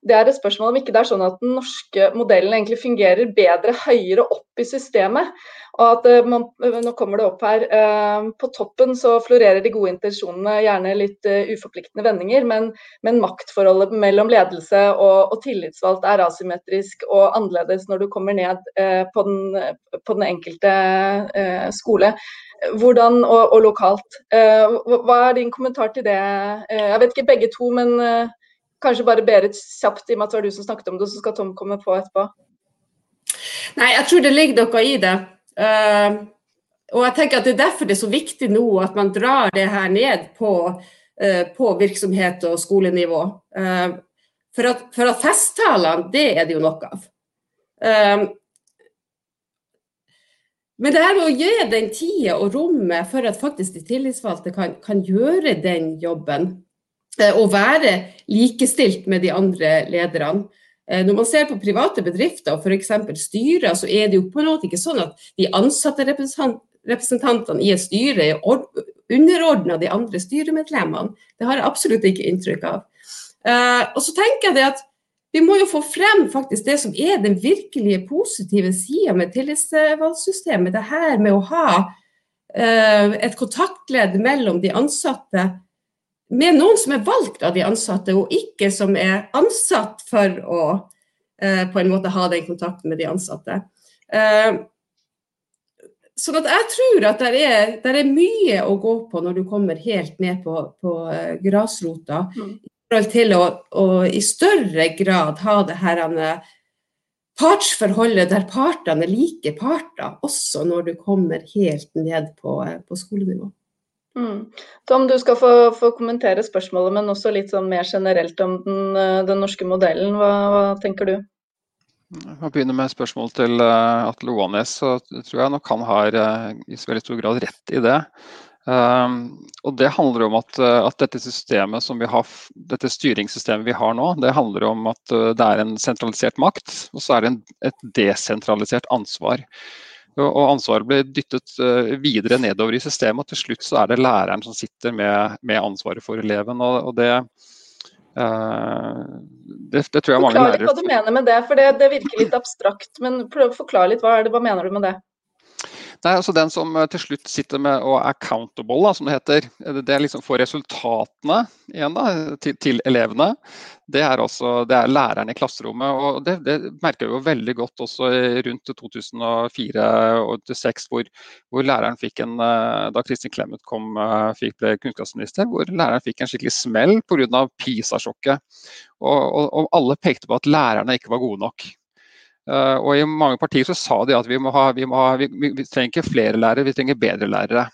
det, er et spørsmål om ikke det er sånn at den norske modellen egentlig fungerer bedre høyere opp i systemet. Og at eh, man, Nå kommer det opp her. Eh, på toppen så florerer de gode intensjonene, gjerne litt uforpliktende vendinger, men, men, maktforholdet mellom ledelse og, og, tillitsvalgt er asymmetrisk og annerledes når du kommer ned på, den, på, den, enkelte skole hvordan, og, og lokalt. Eh, hva er din kommentar til det? Eh, jeg vet ikke begge to, men eh, kanskje bare Berit kjapt, i og med at det var du som snakket om det, så skal Tom komme på etterpå. Nei, jeg tror det ligger noe i det. Uh, og jeg tenker at Det er derfor det er så viktig nå at man drar det her ned på, uh, på virksomhet og skolenivå. Uh, for, at, for at festtalene, det er det jo nok av. Men det her med å gi den tida og rommet for at faktisk de tillitsvalgte kan, kan gjøre den jobben, eh, og være likestilt med de andre lederne. Eh, når man ser på private bedrifter og f.eks. styrer, så er det jo på en måte ikke sånn at de ansatte representantene i et styre er underordna de andre styremedlemmene. Det har jeg absolutt ikke inntrykk av. Eh, og så tenker jeg det at vi må jo få frem faktisk det som er den virkelige positive sida med tillitsvalgsystemet. Det her med å ha uh, et kontaktledd mellom de ansatte med noen som er valgt av de ansatte, og ikke som er ansatt for å eh, på en måte ha den kontakten med de ansatte. Eh, sånn at jeg tror at det er, er, mye å gå på når du kommer helt ned på, på grasrota. Mm forhold til å, å, i større grad ha det her partsforholdet der partene er like parter, også når du kommer helt ned på, på skolenivå. Mm. Tom, du skal få, få, kommentere spørsmålet, men også litt sånn mer generelt om den, den norske modellen. Hva, hva, tenker du? Jeg begynner med et spørsmål til uh, Atle Oanes. så tror jeg nok han har uh, i veldig stor grad rett i det. Um, og Det handler om at, at, dette systemet som vi har, dette styringssystemet vi har nå, det handler om at det er en sentralisert makt, og så er det en, et desentralisert ansvar. Og, Ansvaret blir dyttet uh, videre nedover i systemet, og til slutt så er det læreren som sitter med, med ansvaret for eleven. og, og det, det, det, tror jeg mange Forklar litt hva du mener med det, for det, det virker litt abstrakt. Men prøv å forklare litt, hva, det, hva mener du med det? Nei, altså Den som eh, til slutt sitter med og er accountable, da, som det heter, eh, det er liksom for resultatene igjen da, til, til, elevene, det er, også, det er læreren i klasserommet. og Det, det merker vi jo veldig godt også rundt 2004 og 2006, hvor, hvor læreren fikk en, eh, da Kristin Clemet kom, fikk, ble kunnskapsminister, hvor læreren fikk en skikkelig smell pga. PISA-sjokket. Og, og, og alle pekte på at lærerne ikke var gode nok. Uh, og I mange partier så sa de at vi, må ha, vi, må ha, vi, vi trenger ikke flere lærere, vi trenger bedre lærere.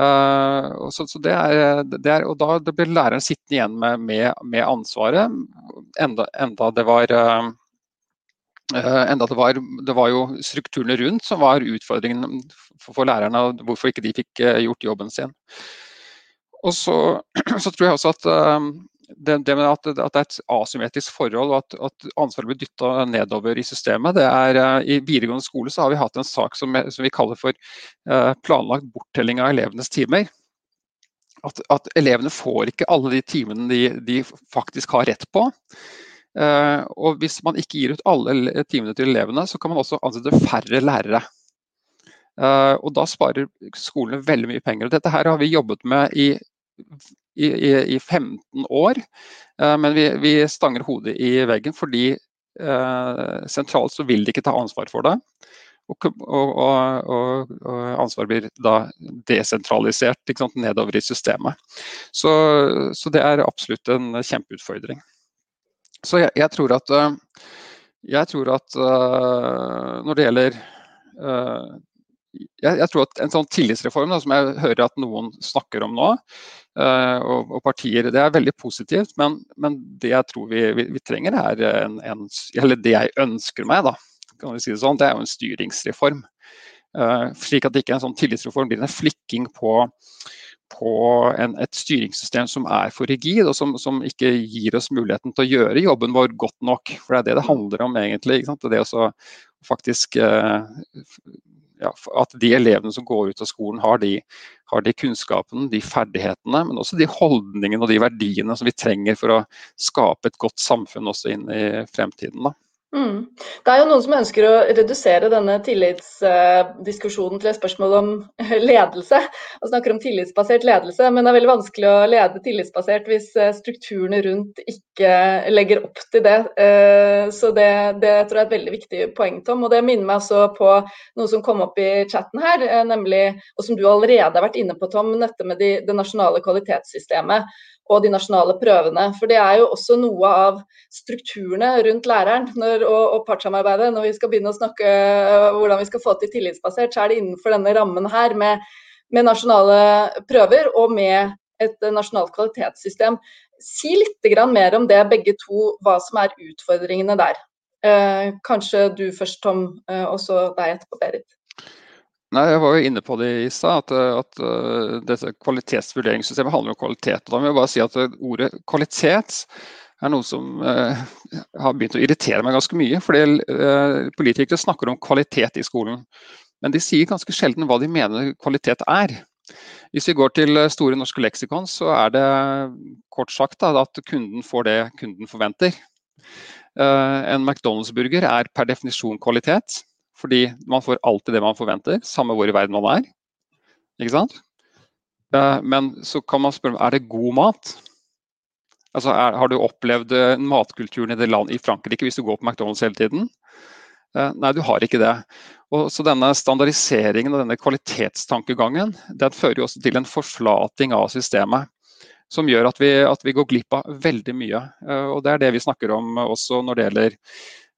Uh, så, så det er, det er, og Da ble læreren sittende igjen med, med, med ansvaret, enda, enda, det var uh, enda det var, det var jo strukturene rundt som var utfordringen for, for lærerne, hvorfor ikke de fikk gjort jobben sin. Og så, (clears throat) så tror jeg også at det, det med at, at, det er et asymmetrisk forhold og at, at ansvaret blir dytta nedover i systemet. det er uh, I videregående skole så har vi hatt en sak som, som vi kaller for uh, planlagt borttelling av elevenes timer. At, at, elevene får ikke alle de timene de, de faktisk har rett på. Uh, og Hvis man ikke gir ut alle timene til elevene, så kan man også ansette færre lærere. Uh, og Da sparer skolene veldig mye penger. Dette her har vi jobbet med i i, i, i 15 år. Uh, men vi, vi, stanger hodet i veggen fordi uh, sentralt så vil de ikke ta ansvar for det. Og, og, og, og ansvaret blir da desentralisert sant, nedover i systemet. Så, så, det er absolutt en kjempeutfordring. Så jeg, jeg tror at, uh, jeg tror at når det gjelder jeg, jeg, tror at en sånn tillitsreform da, som jeg hører at noen snakker om nå, og, og, partier, det er veldig positivt. Men, men det jeg tror vi, vi, vi trenger, er en, en, Eller det jeg ønsker meg, da, kan vi si det sånn, det er jo en styringsreform. Uh, slik at det ikke er en sånn tillitsreform blir en flikking på, på en, et styringssystem som er for rigid, og som, som, ikke gir oss muligheten til å gjøre jobben vår godt nok. For det er det det handler om, egentlig. Det å faktisk uh, ja, at de elevene som går ut av skolen har de, har de kunnskapene, de ferdighetene, men også de holdningene og de verdiene som vi trenger for å skape et godt samfunn også inn i fremtiden. Da. Mm. Det er jo noen som ønsker å redusere denne tillitsdiskusjonen til et spørsmål om (laughs) ledelse, og snakker om tillitsbasert ledelse. Men det er veldig vanskelig å lede tillitsbasert hvis eh, strukturene rundt ikke legger opp til det. Eh, så det, det tror jeg er et veldig viktig poeng, Tom. Og det minner meg også på noe som kom opp i chatten her, eh, nemlig, og som du allerede har vært inne på, Tom, dette med de, det nasjonale kvalitetssystemet og de nasjonale prøvene. For det er jo også noe av strukturene rundt læreren når, og, og, partssamarbeidet. Når vi skal begynne å snakke uh, hvordan vi skal få til tillitsbasert, så er det innenfor denne rammen her med, med nasjonale prøver og med et nasjonalt kvalitetssystem. Si litt mer om det, begge to, hva som er utfordringene der. Uh, kanskje du først, Tom, og så deg etterpå, Berit. Nei, Jeg var jo inne på det i stad, at, at uh, dette kvalitetsvurderingssystemet handler om kvalitet. og Da må jeg bare si at Ordet kvalitet er noe som eh, har begynt å irritere meg ganske mye. fordi Politikere snakker om kvalitet i skolen, men de sier ganske sjelden hva de mener kvalitet er. Hvis vi går til Store norske leksikon, så er det kort sagt da, at kunden får det kunden forventer. En McDonald's-burger er per definisjon kvalitet, fordi man får alltid det man forventer, samme hvor i verden man er. Ikke sant? Men så kan man spørre er det god mat. Altså, er, har du opplevd matkulturen i det land, i Frankrike hvis du går på McDonald's hele tiden? Nei, du har ikke det. Og så denne Standardiseringen og denne kvalitetstankegangen den fører jo også til en forflating av systemet. Som gjør at vi, at vi går glipp av veldig mye. Og Det er det vi snakker om også når det gjelder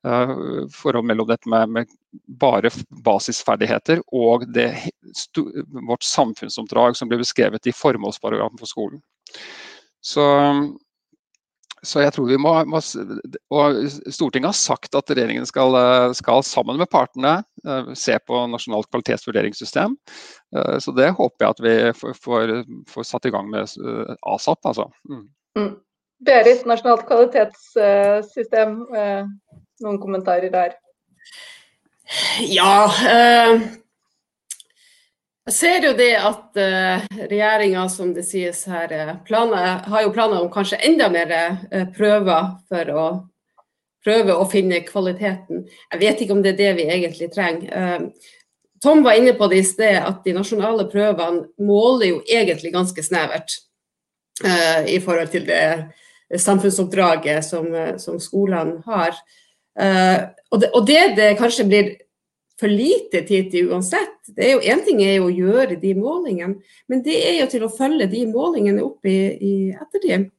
uh, forhold mellom dette med, med, bare basisferdigheter og det, vårt samfunnsoppdrag som ble beskrevet i formålsparagrafen for skolen. Så så jeg tror vi må, må, og Stortinget har sagt at regjeringen skal, skal, sammen med partene eh, se på nasjonalt kvalitetsvurderingssystem. Eh, så det håper jeg at vi får, får, får satt i gang med eh, asap. Altså. Mm. Mm. Berit, nasjonalt kvalitetssystem. Noen kommentarer der? Ja. Øh jeg ser jo det at uh, regjeringa, som det sies her, eh, har jo planer om kanskje enda mer uh, prøver for å prøve å finne kvaliteten. Jeg vet ikke om det er det vi egentlig trenger. Tom var inne på det i sted, at de nasjonale prøvene måler jo egentlig ganske snevert i forhold til det samfunnsoppdraget som, som skolene har. og, det, og det det kanskje blir for lite tid til uansett. Det er jo Én ting er jo å gjøre de målingene, men det er jo til å følge de målingene opp i, i ettertid.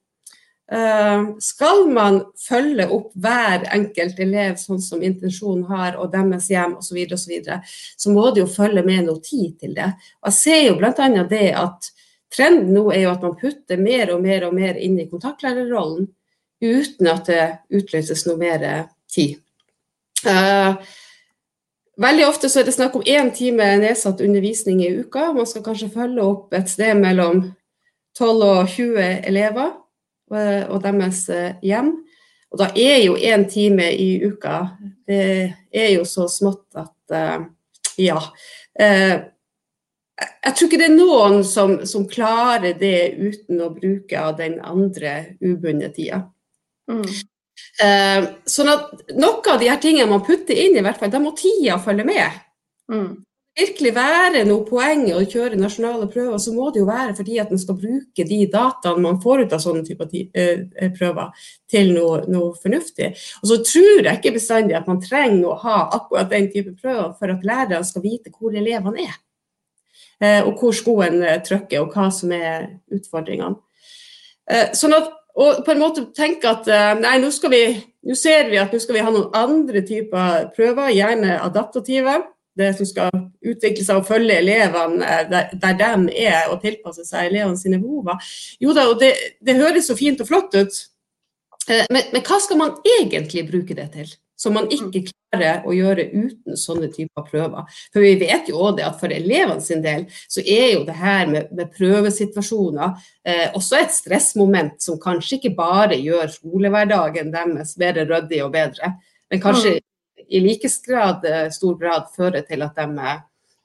Uh, skal man følge opp hver enkelt elev sånn som intensjonen har, og deres hjem osv., så, og så, videre, så må det jo følge med noe tid til det. Og Jeg ser jo bl.a. det at trenden nå er jo at man putter mer og mer og mer inn i kontaktlærerrollen uten at det utløses noe mer tid. Uh, Veldig ofte så er det snakk om én time nedsatt undervisning i uka. Man skal kanskje følge opp et sted mellom 12 og 20 elever eh, og deres eh, hjem. Og da er jo én time i uka Det er jo så smått at eh, ja. Jeg tror ikke det er noen som, som klarer det uten å bruke av den andre ubundne tida. Mm. Eh, sånn at noe av de her tingene man putter inn, i hvert fall, da må tida følge med. Mm. Virkelig være noe poeng å kjøre nasjonale prøver, så må det jo være fordi at man skal bruke de dataene man får ut av sånne typer uh, prøver, til noe, noe, fornuftig. Og så tror jeg ikke bestandig at man trenger å ha akkurat den type prøver for at lærerne skal vite hvor elevene er. Uh, og hvor skoen trykker, og hva som er utfordringene. Sånn at og på en måte tenke at eh, nei, nå, vi, nå ser vi at nå skal vi ha noen andre typer prøver, gjerne adaptative. Det som skal utvikle seg og følge elevene eh, der, der de er, og tilpasse seg elevene sine behov. Jo da, og det, det høres så fint og flott ut, eh, men, men hva skal man egentlig bruke det til? Som man ikke mm. klarer å gjøre uten sånne typer prøver. For vi vet jo også det at for elevene sin del så er jo det her med, med prøvesituasjoner eh, også et stressmoment som kanskje ikke bare gjør skolehverdagen deres bedre ryddig og bedre, men kanskje mm. i like grad, eh, stor grad fører til at de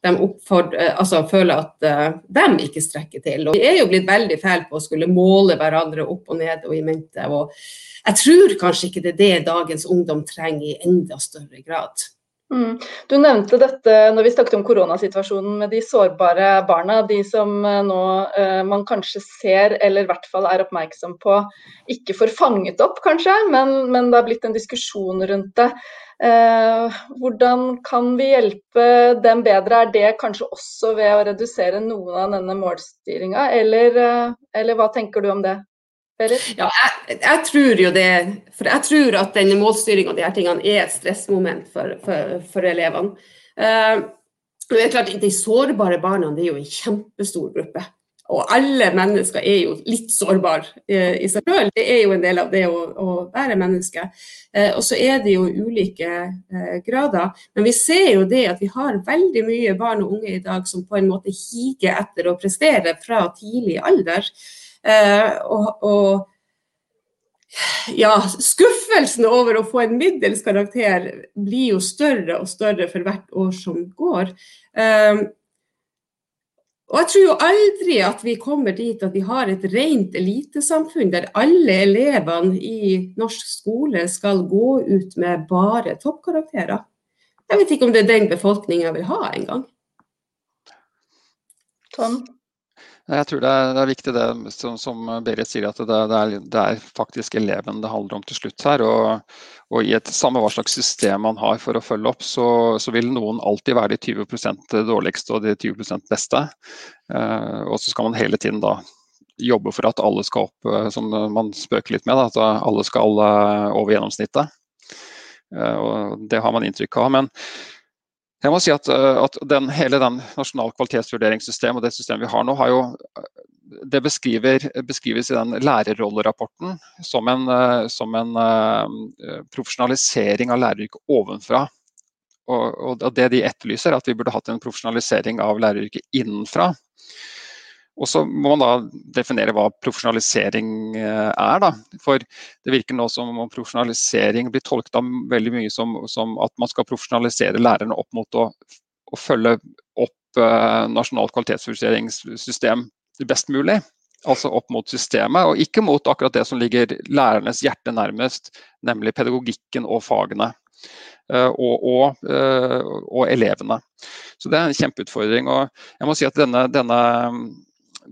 de eh, altså, føler at uh, de ikke strekker til. Og vi er jo blitt veldig fæle på å skulle måle hverandre opp og ned og i mente. og jeg tror kanskje ikke det er det dagens ungdom trenger i enda større grad. Mm. Du nevnte dette når vi snakket om koronasituasjonen med de sårbare barna. De som eh, nå eh, man kanskje ser, eller i hvert fall er oppmerksom på, ikke får fanget opp, kanskje, men, men det har blitt en diskusjon rundt det. Eh, hvordan kan vi hjelpe dem bedre? Er det kanskje også ved å redusere noen av denne målstyringa, eller, uh, eller hva tenker du om det? Ja, jeg, jeg, tror jo det. For jeg tror at denne målstyringa og de her tingene er et stressmoment for, for, for elevene. Uh, det er klart, De sårbare barna det er jo en kjempestor gruppe. Og alle mennesker er jo litt sårbare uh, i seg selv. Det er jo en del av det å, å være menneske. Uh, og så er det jo ulike grader. Men vi ser jo det at vi har veldig mye barn og unge i dag som på en måte higer etter å prestere fra tidlig alder. Eh, og, og, ja, skuffelsen over å få en middels karakter blir jo større og større for hvert år som går. Eh, Og jeg tror jo aldri at vi kommer dit at vi har et rent elitesamfunn der alle elevene i norsk skole skal gå ut med bare toppkarakterer. Jeg vet ikke om det er den befolkninga vil ha engang. Tom? Jeg tror det er, det er viktig det som, som, Berit sier, at det, det, er, det, er, faktisk eleven det handler om til slutt her. Og, og, i et samme hva slags system man har for å følge opp, så, så vil noen alltid være de 20% dårligste og de 20 beste. Eh, og så skal man hele tiden da jobbe for at alle skal opp, eh, som man spøker litt med, da, at alle skal uh, over gjennomsnittet. Uh, og det har man inntrykk av. men jeg må si at, eh, at den, Hele den nasjonale kvalitetsvurderingssystemet og det systemet vi har nå, har jo, eh, det beskrives i den lærerrollerapporten som en, eh, som en profesjonalisering av læreryrket ovenfra. Og, og, Det de etterlyser, er at vi burde hatt en profesjonalisering av læreryrket innenfra. Og så må man da definere hva profesjonalisering eh, er. Da. For det virker nå som om profesjonalisering blir tolket av veldig mye som, som at man skal profesjonalisere lærerne opp mot å, å følge opp eh, nasjonalt kvalitetsvurderingssystem best mulig. Altså opp mot systemet, og ikke mot akkurat det som ligger lærernes hjerte nærmest, nemlig pedagogikken og fagene. Eh, og, og, eh, og, elevene. Så Det er en kjempeutfordring. og jeg må si at denne, denne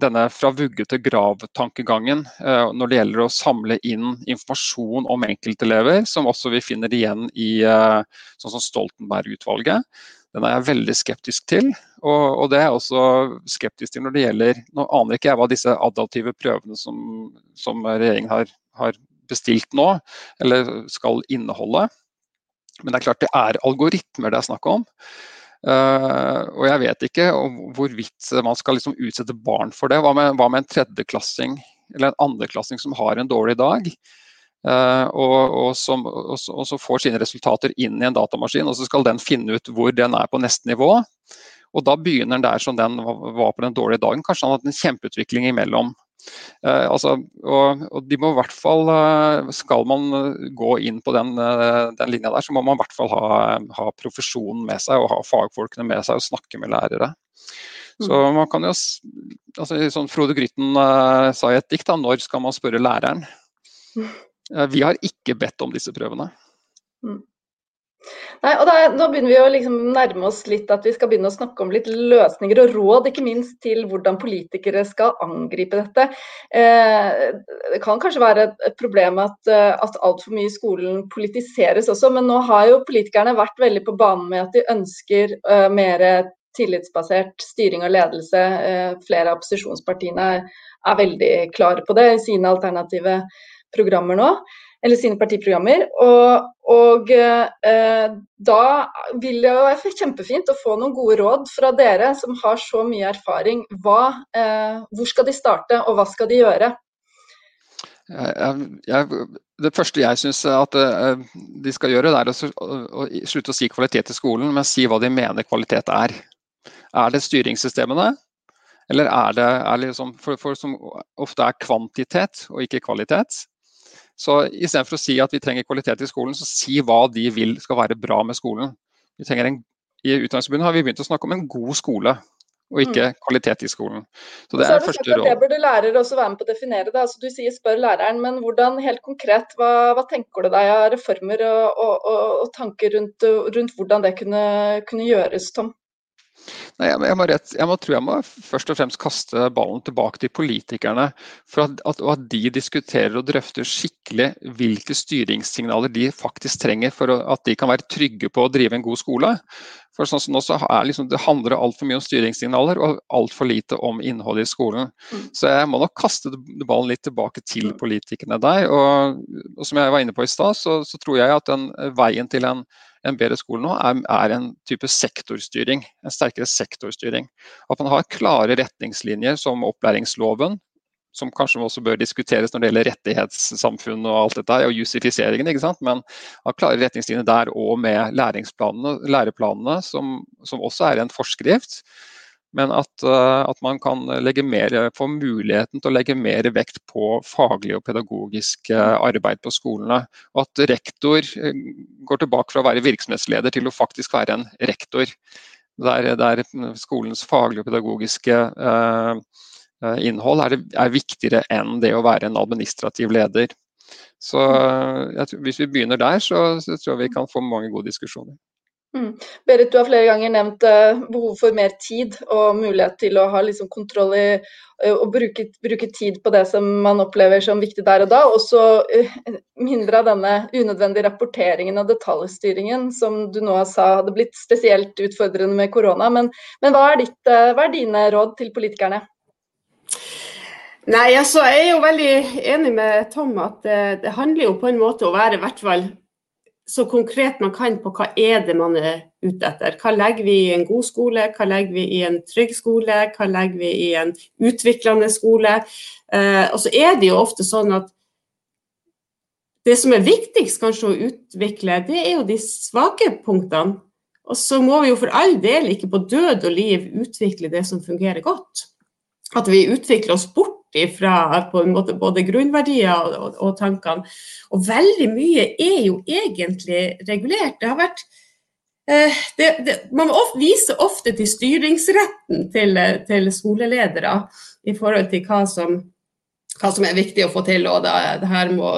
denne fra vugge til grav-tankegangen uh, når det gjelder å samle inn informasjon om enkeltelever, som også vi finner igjen i uh, sånn som Stoltenberg-utvalget. Den er jeg veldig skeptisk til. Og, og, det er jeg også skeptisk til når det gjelder Nå aner ikke jeg hva disse adaptive prøvene som, som regjeringen har, har bestilt nå, eller skal inneholde. Men det er klart det er algoritmer det er snakk om. Uh, og jeg vet ikke hvorvidt man skal liksom utsette barn for det. Hva med, hva med en tredjeklassing eller en andreklassing som har en dårlig dag? Uh, og, og, som, og, og, så får sine resultater inn i en datamaskin, og så skal den finne ut hvor den er på neste nivå. Og da begynner den der som den var på den dårlige dagen. Kanskje han har hatt en kjempeutvikling imellom. Uh, altså, og, og, de må i hvert fall uh, Skal man gå inn på den, uh, den, linja der, så må man i hvert fall ha, ha, profesjonen med seg og ha fagfolkene med seg og snakke med lærere. Så mm. man kan jo altså, sånn Frode Grytten sa i et dikt, da, når skal man spørre læreren? Mm. vi har ikke bedt om disse prøvene. Mm. Nei, og da, Nå begynner vi å liksom nærme oss litt at vi skal begynne å snakke om litt løsninger og råd, ikke minst til hvordan politikere skal angripe dette. Eh, det kan kanskje være et problem at, eh, at altfor mye i skolen politiseres også, men nå har jo politikerne vært veldig på banen med at de ønsker eh, mer tillitsbasert styring og ledelse. Eh, flere av opposisjonspartiene er, er veldig klare på det i sine alternative programmer nå eller sine partiprogrammer. Og, og eh, da vil det være kjempefint å få noen gode råd fra dere som har så mye erfaring. Hva, eh, hvor skal de starte, og hva skal de gjøre? Jeg, jeg, det første jeg syns at uh, de skal gjøre, det er å, å, å, slutte å si kvalitet i skolen, men si hva de mener kvalitet er. Er det styringssystemene? Eller er det, er liksom, for, for, som ofte er kvantitet og ikke kvalitet? Så istedenfor å si at vi trenger kvalitet i skolen, så si hva de vil skal være bra med skolen. En, I Utdanningsforbundet har vi begynt å snakke om en god skole, og ikke mm. kvalitet i skolen. Så Det er, er første råd. Det burde lærere også være med på å definere. det. Altså, du sier spør læreren, men hvordan helt konkret, hva, hva tenker du deg av reformer og, og, og, og tanker rundt, rundt, hvordan det kunne, kunne gjøres, Tom? Nei, jeg, må rett, jeg, må, tror jeg må først og fremst kaste ballen tilbake til politikerne. for at, at, at, de diskuterer og drøfter skikkelig hvilke styringssignaler de faktisk trenger for at de kan være trygge på å drive en god skole. For sånn som nå så er liksom, Det handler altfor mye om styringssignaler og altfor lite om innholdet i skolen. Mm. Så jeg må nok kaste ballen litt tilbake til politikerne der. Og, og som jeg var inne på i stad, så, så, tror jeg at den veien til en en bedre skole nå, er, er, en type sektorstyring. En sterkere sektorstyring. At man har klare retningslinjer som opplæringsloven, som kanskje også bør diskuteres når det gjelder rettighetssamfunn og alt dette, og justifiseringen, ikke sant? men har klare retningslinjer der og med læreplanene, som, som også er en forskrift. Men at, eh, at, man kan legge mer, få muligheten til å legge mer vekt på faglig og pedagogisk eh, arbeid på skolene. Og at rektor eh, går tilbake fra å være virksomhetsleder til å faktisk være en rektor. der, der skolens faglige og pedagogiske eh, innhold er, er, viktigere enn det å være en administrativ leder. Så tror, Hvis vi begynner der, så, så tror jeg vi kan få mange gode diskusjoner. Mm. Berit, du har flere ganger nevnt uh, behov for mer tid og mulighet til å ha liksom, kontroll i uh, og bruke, bruke, tid på det som man opplever som viktig der og da. Og så uh, mindre av denne unødvendige rapporteringen og detaljstyringen som du nå sa hadde blitt spesielt utfordrende med korona. Men, men hva, er ditt, hva, er dine råd til politikerne? Nei, altså, Jeg er jo veldig enig med Tom at det, det handler jo på en måte å være i hvert fall så konkret man kan på hva er det man er ute etter. Hva legger vi i en god skole, hva legger vi i en trygg skole, hva legger vi i en utviklende skole. Eh, og så er det jo ofte sånn at det som er viktigst kanskje å utvikle, det er jo de svake punktene. Og så må vi jo for all del ikke på død og liv utvikle det som fungerer godt. At vi utvikler oss bort fra på en måte både grunnverdier og, og, og, tankene. Og veldig mye er jo egentlig regulert. Det har vært eh, det, det, Man viser ofte til styringsretten til, til, skoleledere i forhold til hva som, hva som, er viktig å få til. og da, det her må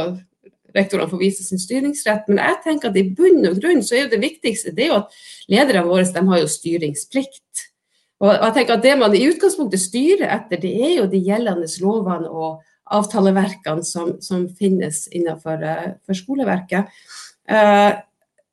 rektorene få vise sin styringsrett. Men jeg tenker at i bunn og grunn så er det viktigste det er jo at lederne våre de har jo styringsplikt. Og jeg tenker at Det man i utgangspunktet styrer etter, det er jo de gjeldende lovene og avtaleverkene som, som finnes innenfor uh, skoleverket. Uh,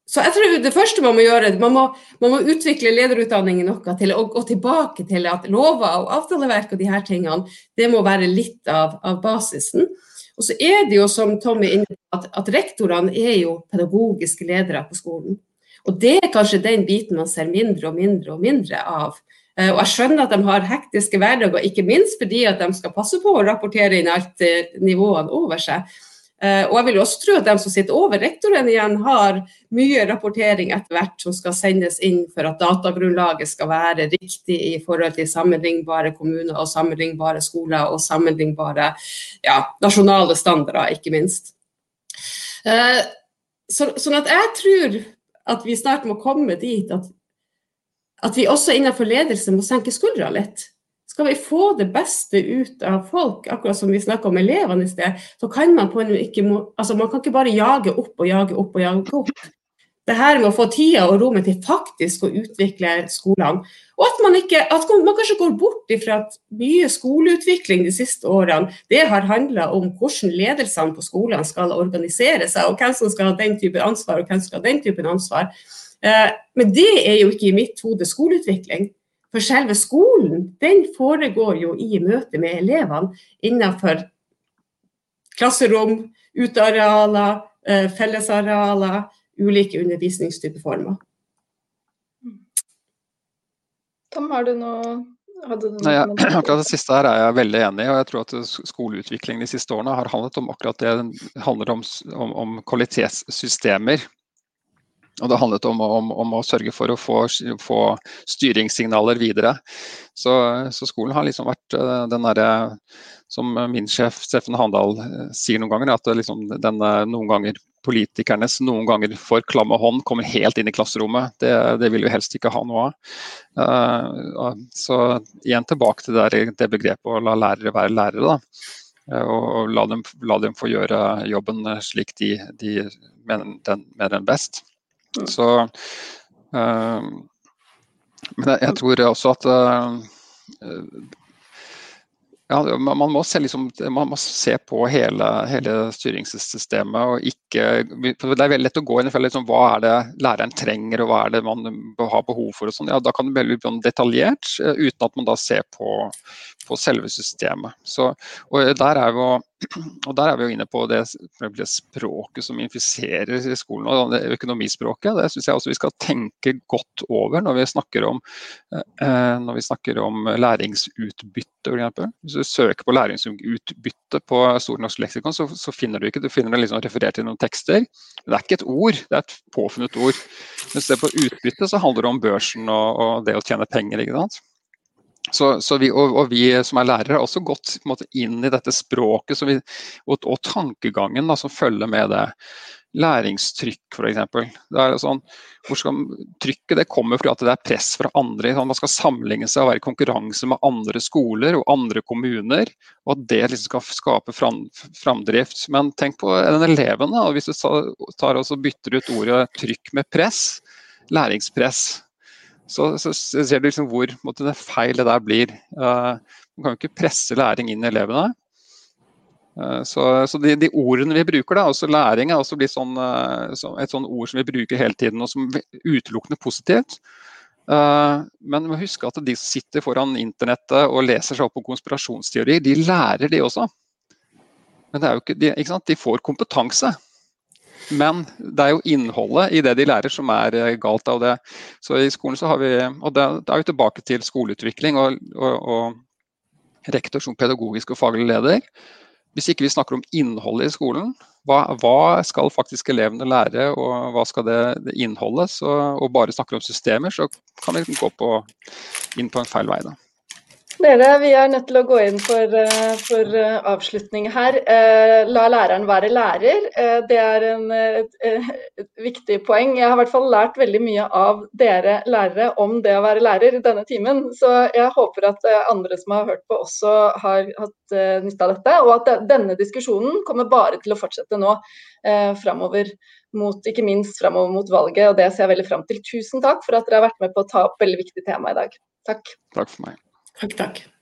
så jeg tror Det første man må gjøre, man må, man må utvikle lederutdanningen noe til å gå tilbake til at lover og avtaleverk og de her tingene, det må være litt av, av basisen. Og så er det jo som Tommy er at, at rektorene er jo pedagogiske ledere på skolen. Og det er kanskje den biten man ser mindre og mindre og mindre av. Eh, og jeg skjønner at de har hektiske hverdager, ikke minst fordi at de skal passe på å rapportere inn alt eh, nivåene over seg. Eh, og jeg vil også tro at de som sitter over rektoren igjen, har mye rapportering etter hvert som skal sendes inn for at datagrunnlaget skal være riktig i forhold til sammenlignbare kommuner og sammenlignbare skoler og sammenlignbare ja, nasjonale standarder, ikke minst. Så, sånn at jeg tror at vi snart må komme dit at at vi også innenfor ledelse må senke skuldra litt. Skal vi få det beste ut av folk, akkurat som vi snakka om elevene i sted, så kan man ikke altså man kan ikke bare jage opp og jage opp og jage opp. Det her med å få tida og rommet til faktisk å utvikle skolene. Og at man, ikke, at man kanskje går bort ifra at mye skoleutvikling de siste årene, det har handla om hvordan ledelsene på skolene skal organisere seg, og hvem som skal ha den type ansvar, og hvem som skal ha den typen ansvar. Eh, men det er jo ikke i mitt hode skoleutvikling. For selve skolen den foregår jo i møte med elevene innenfor klasserom, utearealer, eh, fellesarealer, ulike undervisningstypeformer. Tom, har du noe Nei, (clears throat) akkurat Det siste her er jeg veldig enig i. og jeg tror at Skoleutviklingen de siste årene har handlet om akkurat det. Det handler om, om, om kvalitetssystemer. Og det handlet om, om, om, å sørge for å få, få styringssignaler videre. Så, så, skolen har liksom vært uh, den derre som min sjef Steffen Handal uh, sier noen ganger, at liksom, den, noen ganger politikernes noen ganger for klamme hånd kommer helt inn i klasserommet. Det, det vil vi helst ikke ha noe av. Uh, så igjen tilbake til det, det, begrepet å la lærere være lærere. da og la dem, la dem, få gjøre jobben slik de, de mener, den, mener den best. Mm. Så uh, Men jeg, jeg, tror også at uh, ja, man må, se, liksom, man må se på hele, hele, styringssystemet. og ikke, for Det er veldig lett å gå inn i liksom, hva er det læreren trenger og hva er det man har behov for. og sånn. Ja, Da kan det bli detaljert, eh, uten at man da ser på, på selve systemet. Så, og der er jo og Der er vi jo inne på det, det språket som infiserer i skolen, og det økonomispråket. Det syns jeg også vi skal tenke godt over når vi snakker om, eh, når vi snakker om læringsutbytte. For Hvis du søker på læringsutbytte på Stort norsk leksikon, så, så, finner du ikke du finner det liksom referert til noen tekster. Det er ikke et ord, det er et påfunnet ord. Du ser på utbytte, så handler det om børsen og, og det å tjene penger. ikke sant? Så, så vi, og, og, vi som er lærere har også gått måte, inn i dette språket vi, og, og, tankegangen da, som følger med det. Læringstrykk f.eks. Sånn, trykket det kommer fordi det er press fra andre. Sånn, man skal sammenligne seg og være i konkurranse med andre skoler og andre kommuner. Og at det liksom skal skape fram, framdrift. Men tenk på den eleven. Da, hvis du tar og bytter ut ordet trykk med press, læringspress så, så, ser du liksom hvor måtte, det feil det der blir. Uh, man kan jo ikke presse læring inn i elevene. Uh, så, så de, de, ordene vi bruker, da, også læring er også blitt sånn, uh, så et sånn ord som vi bruker hele tiden, og som utelukkende positivt. men vi må huske at de som sitter foran internettet og leser seg opp på konspirasjonsteorier, de lærer de også. Men det er jo ikke, de, ikke de får kompetanse. Men det er jo innholdet i det de lærer som er eh, galt av det. Så i skolen så har vi, og Da er vi tilbake til skoleutvikling og, og, og rektor som pedagogisk og faglig leder. Hvis ikke vi snakker om innholdet i skolen, hva, hva skal faktisk elevene lære og hva skal det, det innholdet, så, og bare snakker om systemer, så kan vi gå på, inn på en feil vei. da. Dere, vi er nødt til å gå inn for, eh, for eh, avslutning her. Eh, la læreren være lærer. Det er en, et, et, viktig poeng. Jeg har i hvert fall lært veldig mye av dere lærere om det å være lærer i denne timen. Så jeg håper at andre som har hørt på også har hatt nytte av dette. Og at denne diskusjonen kommer bare til å fortsette nå framover mot, ikke minst framover mot valget. Og det ser jeg veldig fram til. Tusen takk for at dere har vært med på å ta opp veldig viktig tema i dag. Takk. Takk for meg. Takk, takk.